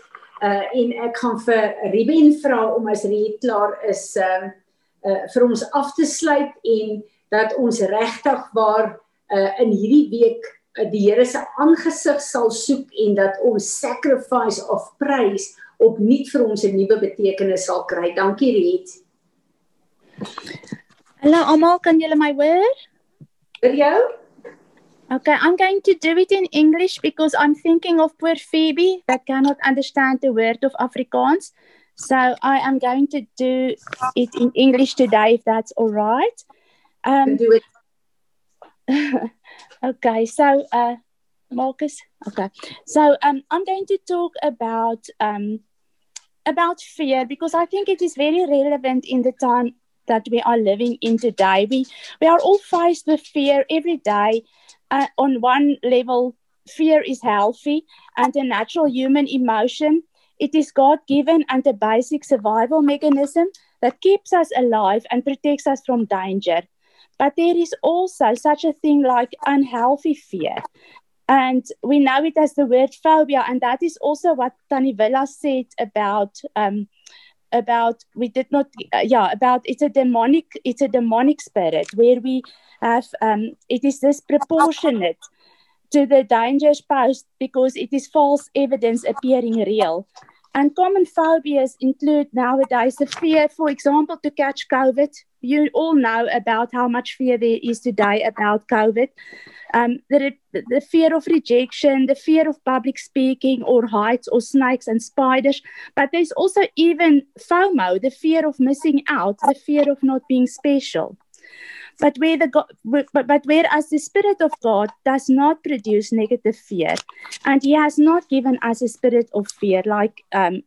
uh en ek gaan vir Ruben vra om as hy klaar is uh, uh vir ons af te sluit en dat ons regtig waar uh in hierdie week uh, die Here se aangesig sal soek en dat ons sacrifice of praise opnuut vir ons 'n nuwe betekenis sal kry. Dankie Riet. Hallo almal, kan julle my hoor? Vir jou? Okay, I'm going to do it in English because I'm thinking of poor Phoebe that cannot understand the word of Afrikaans. So I am going to do it in English today, if that's all right. Um, do it. okay, so uh, Marcus. Okay, so um, I'm going to talk about um, about fear because I think it is very relevant in the time that we are living in today. We we are all faced with fear every day. Uh, on one level, fear is healthy and a natural human emotion. It is God given and a basic survival mechanism that keeps us alive and protects us from danger. But there is also such a thing like unhealthy fear. And we know it as the word phobia. And that is also what Tani said about. Um, about we did not uh, yeah about it's a demonic it's a demonic spirit where we have um it is disproportionate to the dangers posed because it is false evidence appearing real. And common phobias include nowadays the fear for example to catch covid you all know about how much fear there is today about covid um, the, the fear of rejection, the fear of public speaking or heights or snakes and spiders. But there's also even FOMO, the fear of missing out, the fear of not being special. But where the God, but, but whereas the Spirit of God does not produce negative fear, and He has not given us a spirit of fear, like um,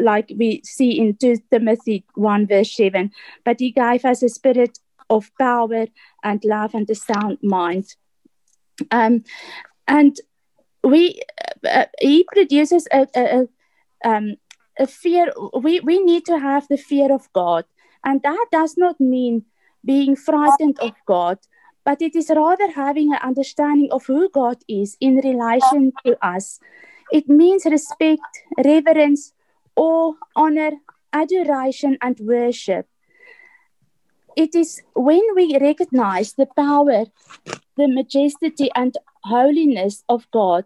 like we see in 2 Timothy 1 verse 7, but He gave us a spirit of power and love and a sound mind. Um, and we, uh, he produces a, a, a, um, a fear. We, we need to have the fear of God. And that does not mean being frightened of God, but it is rather having an understanding of who God is in relation to us. It means respect, reverence, awe, honor, adoration, and worship. It is when we recognize the power, the majesty, and holiness of God,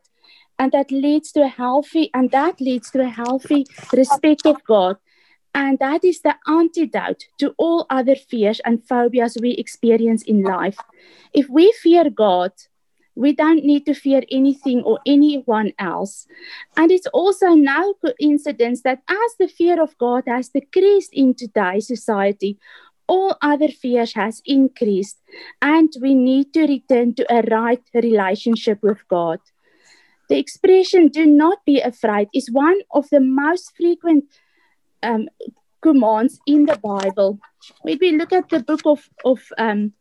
and that leads to a healthy, and that leads to a healthy respect of God. And that is the antidote to all other fears and phobias we experience in life. If we fear God, we don't need to fear anything or anyone else. And it's also no coincidence that as the fear of God has decreased in today's society, all other fears has increased and we need to return to a right relationship with God. The expression do not be afraid is one of the most frequent um, commands in the Bible. When we look at the book of, of, um,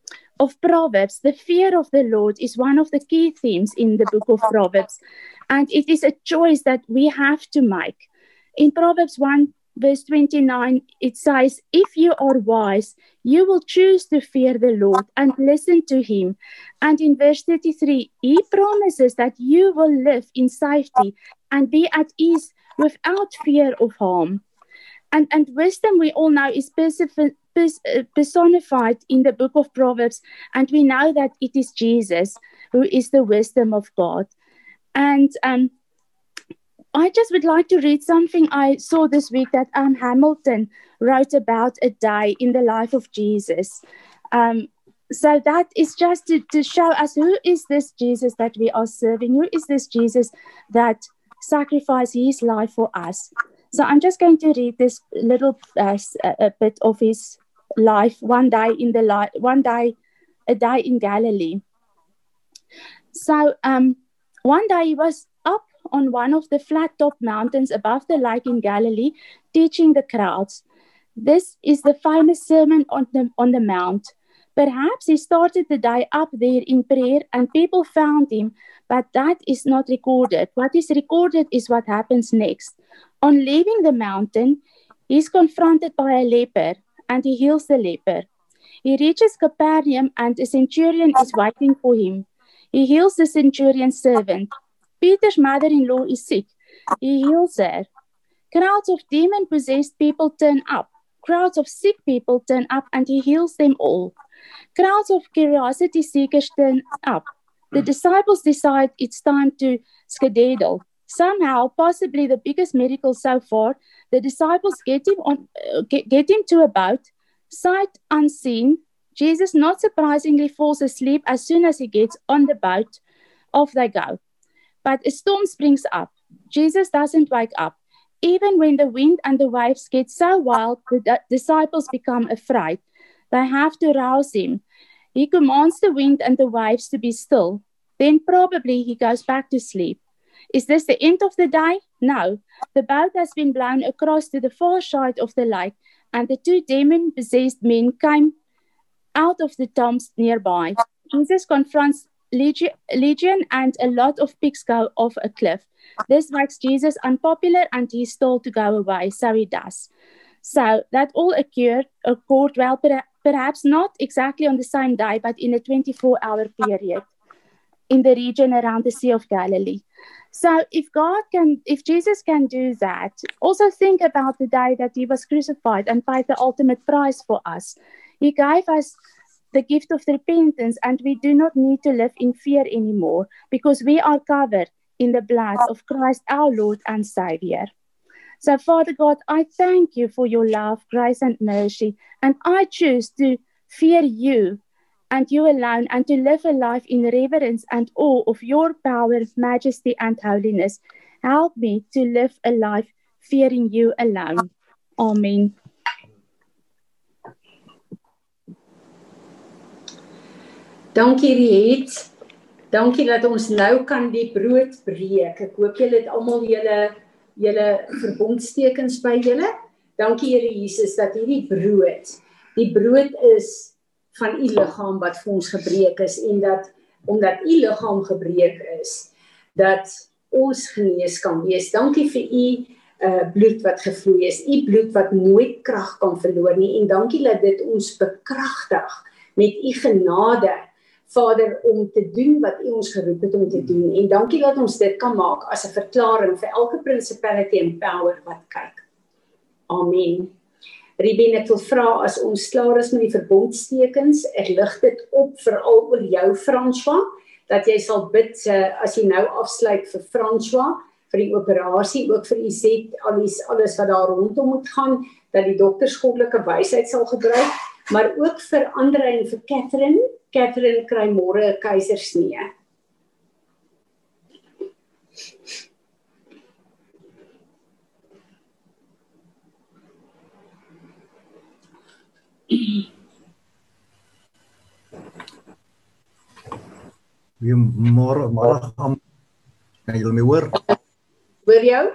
of Proverbs, the fear of the Lord is one of the key themes in the book of Proverbs. And it is a choice that we have to make. In Proverbs 1 verse 29, it says, If you are wise, you will choose to fear the Lord and listen to him. And in verse 33, he promises that you will live in safety and be at ease without fear of harm. And, and wisdom, we all know, is personified in the book of Proverbs. And we know that it is Jesus who is the wisdom of God. And um, I just would like to read something I saw this week that Anne Hamilton wrote about a day in the life of Jesus. Um, so that is just to, to show us who is this Jesus that we are serving? Who is this Jesus that sacrificed his life for us? So I'm just going to read this little uh, bit of his life. One day in the life, one day, a day in Galilee. So um, one day he was up on one of the flat top mountains above the lake in Galilee, teaching the crowds. This is the famous Sermon on the, on the Mount. Perhaps he started the day up there in prayer and people found him, but that is not recorded. What is recorded is what happens next. On leaving the mountain, he is confronted by a leper and he heals the leper. He reaches Capernaum and a centurion is waiting for him. He heals the centurion's servant. Peter's mother in law is sick. He heals her. Crowds of demon possessed people turn up. Crowds of sick people turn up and he heals them all. Crowds of curiosity seekers turn up. The disciples decide it's time to skedaddle. Somehow, possibly the biggest miracle so far, the disciples get him on, uh, get, get him to a boat, sight unseen. Jesus, not surprisingly, falls asleep as soon as he gets on the boat Off they go. But a storm springs up. Jesus doesn't wake up. Even when the wind and the waves get so wild, the disciples become afraid. They have to rouse him. He commands the wind and the waves to be still. Then probably he goes back to sleep. Is this the end of the day? No. The boat has been blown across to the far side of the lake, and the two demon possessed men came out of the tombs nearby. Jesus confronts Legion, and a lot of pigs go off a cliff. This makes Jesus unpopular and he's told to go away, so he does. So that all occurred, occurred well, perhaps not exactly on the same day, but in a 24 hour period in the region around the Sea of Galilee. So if God can, if Jesus can do that, also think about the day that he was crucified and paid the ultimate price for us. He gave us the gift of repentance, and we do not need to live in fear anymore because we are covered in the blood of Christ our Lord and Savior. So, Father God, I thank you for your love, grace, and mercy, and I choose to fear you and you alone, and to live a life in reverence and awe of your power, majesty, and holiness. Help me to live a life fearing you alone. Amen. Dankie Riet. Dankie dat ons nou kan die brood breek. Ek hoop julle het almal julle julle verbondstekens by julle. Dankie Here Jesus dat hierdie brood, die brood is van u liggaam wat vir ons gebreek is en dat omdat u liggaam gebreek is, dat ons genees kan wees. Dankie vir u uh bloed wat gevloei is, u bloed wat nooit krag kan verloor nie en dankie dat dit ons bekragtig met u genade Vader om te doen wat U ons geroep het om te doen en dankie dat ons dit kan maak as 'n verklaring vir elke principality en power wat kyk. Amen. Ribin ek wil vra as ons klaar is met die verbondstekens, ek lig dit op vir al oor jou François dat jy sal bid uh, as jy nou afsluit vir François vir die operasie ook vir Izet alles alles wat daar rondom moet gaan dat die dokters goddelike wysheid sal gebruik maar ook vir Andre en vir Catherine Catherine kry môre 'n keisersnee. Wie môre môre gaan kan jy my hoor? Hoor jou?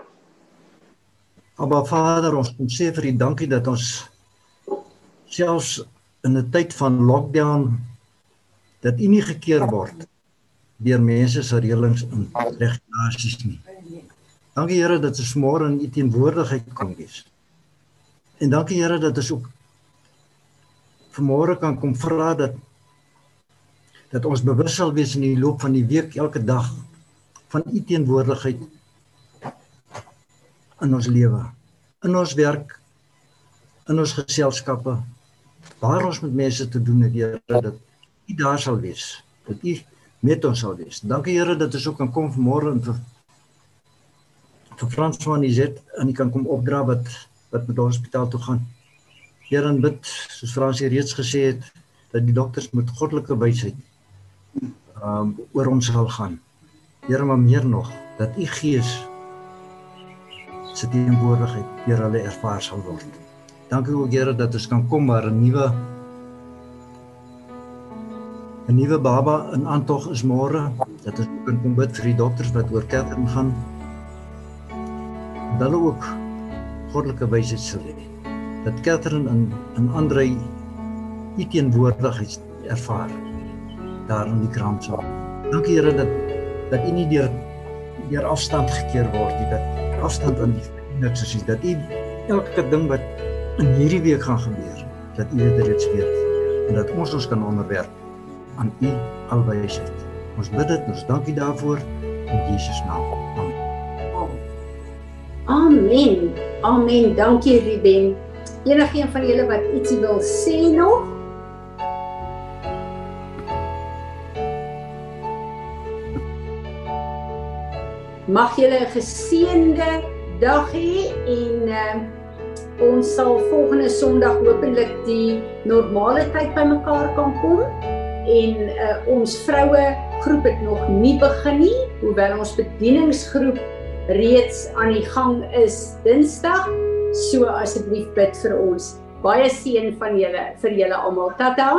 Aba Vader, ons kom sê vir U dankie dat ons selfs in 'n tyd van lockdown dat u nie gekeer word deur mense se reëlings en regulasies nie. Dankie Here dat ons môre in u teenwoordigheid kon wees. En dankie Here dat ons ook vanmôre kan kom vra dat dat ons bewus sal wees in die loop van die week elke dag van u teenwoordigheid in ons lewe, in ons werk, in ons geselskappe, waar ons met mense te doen het, Here, dat U daar sal wees. Dat U met ons sal wees. Dankie Here dat ons ook kan kom vanmôre en vir vir Frans van Izet en ek kan kom opdra wat wat met die hospitaal toe gaan. Here en bid soos Frans hier reeds gesê het dat die dokters met goddelike wysheid um oor ons sal gaan. Here maar meer nog dat u gees se teenwoordigheid deur hulle ervaar sal word. Dankie ook Here dat ons kan kom maar 'n nuwe 'n nuwe baba in aantog is môre. Dat ons kan kom bid vir die dokters wat oor Catherine gaan. Dat hulle ook goddelike wysheid sal hê. Dat Catherine in in Andre u teenwoordigheid ervaar daar in die kraamsaal. Dankie Here dat dat u nie deur deur afstand gekeer word nie, dat afstand aan die niks is, dat u elke ding wat in hierdie week gaan gebeur, dat u dit reeds weet en dat ons ons kan onderwerp aan U alwysheid. Ons bid dit, ons dankie daarvoor in Jesus naam. Amen. Amen. Amen. Dankie Ruben. Enigeen van julle wat ietsie wil sê nog? Mag julle 'n geseënde dag hê en uh, ons sal volgende Sondag hopelik die normale tyd bymekaar kan kom en uh, ons vroue groep het nog nie begin nie, hoewel ons bedieningsgroep reeds aan die gang is Dinsdag. So asseblief bid vir ons. Baie seën van julle vir julle almal. Tata.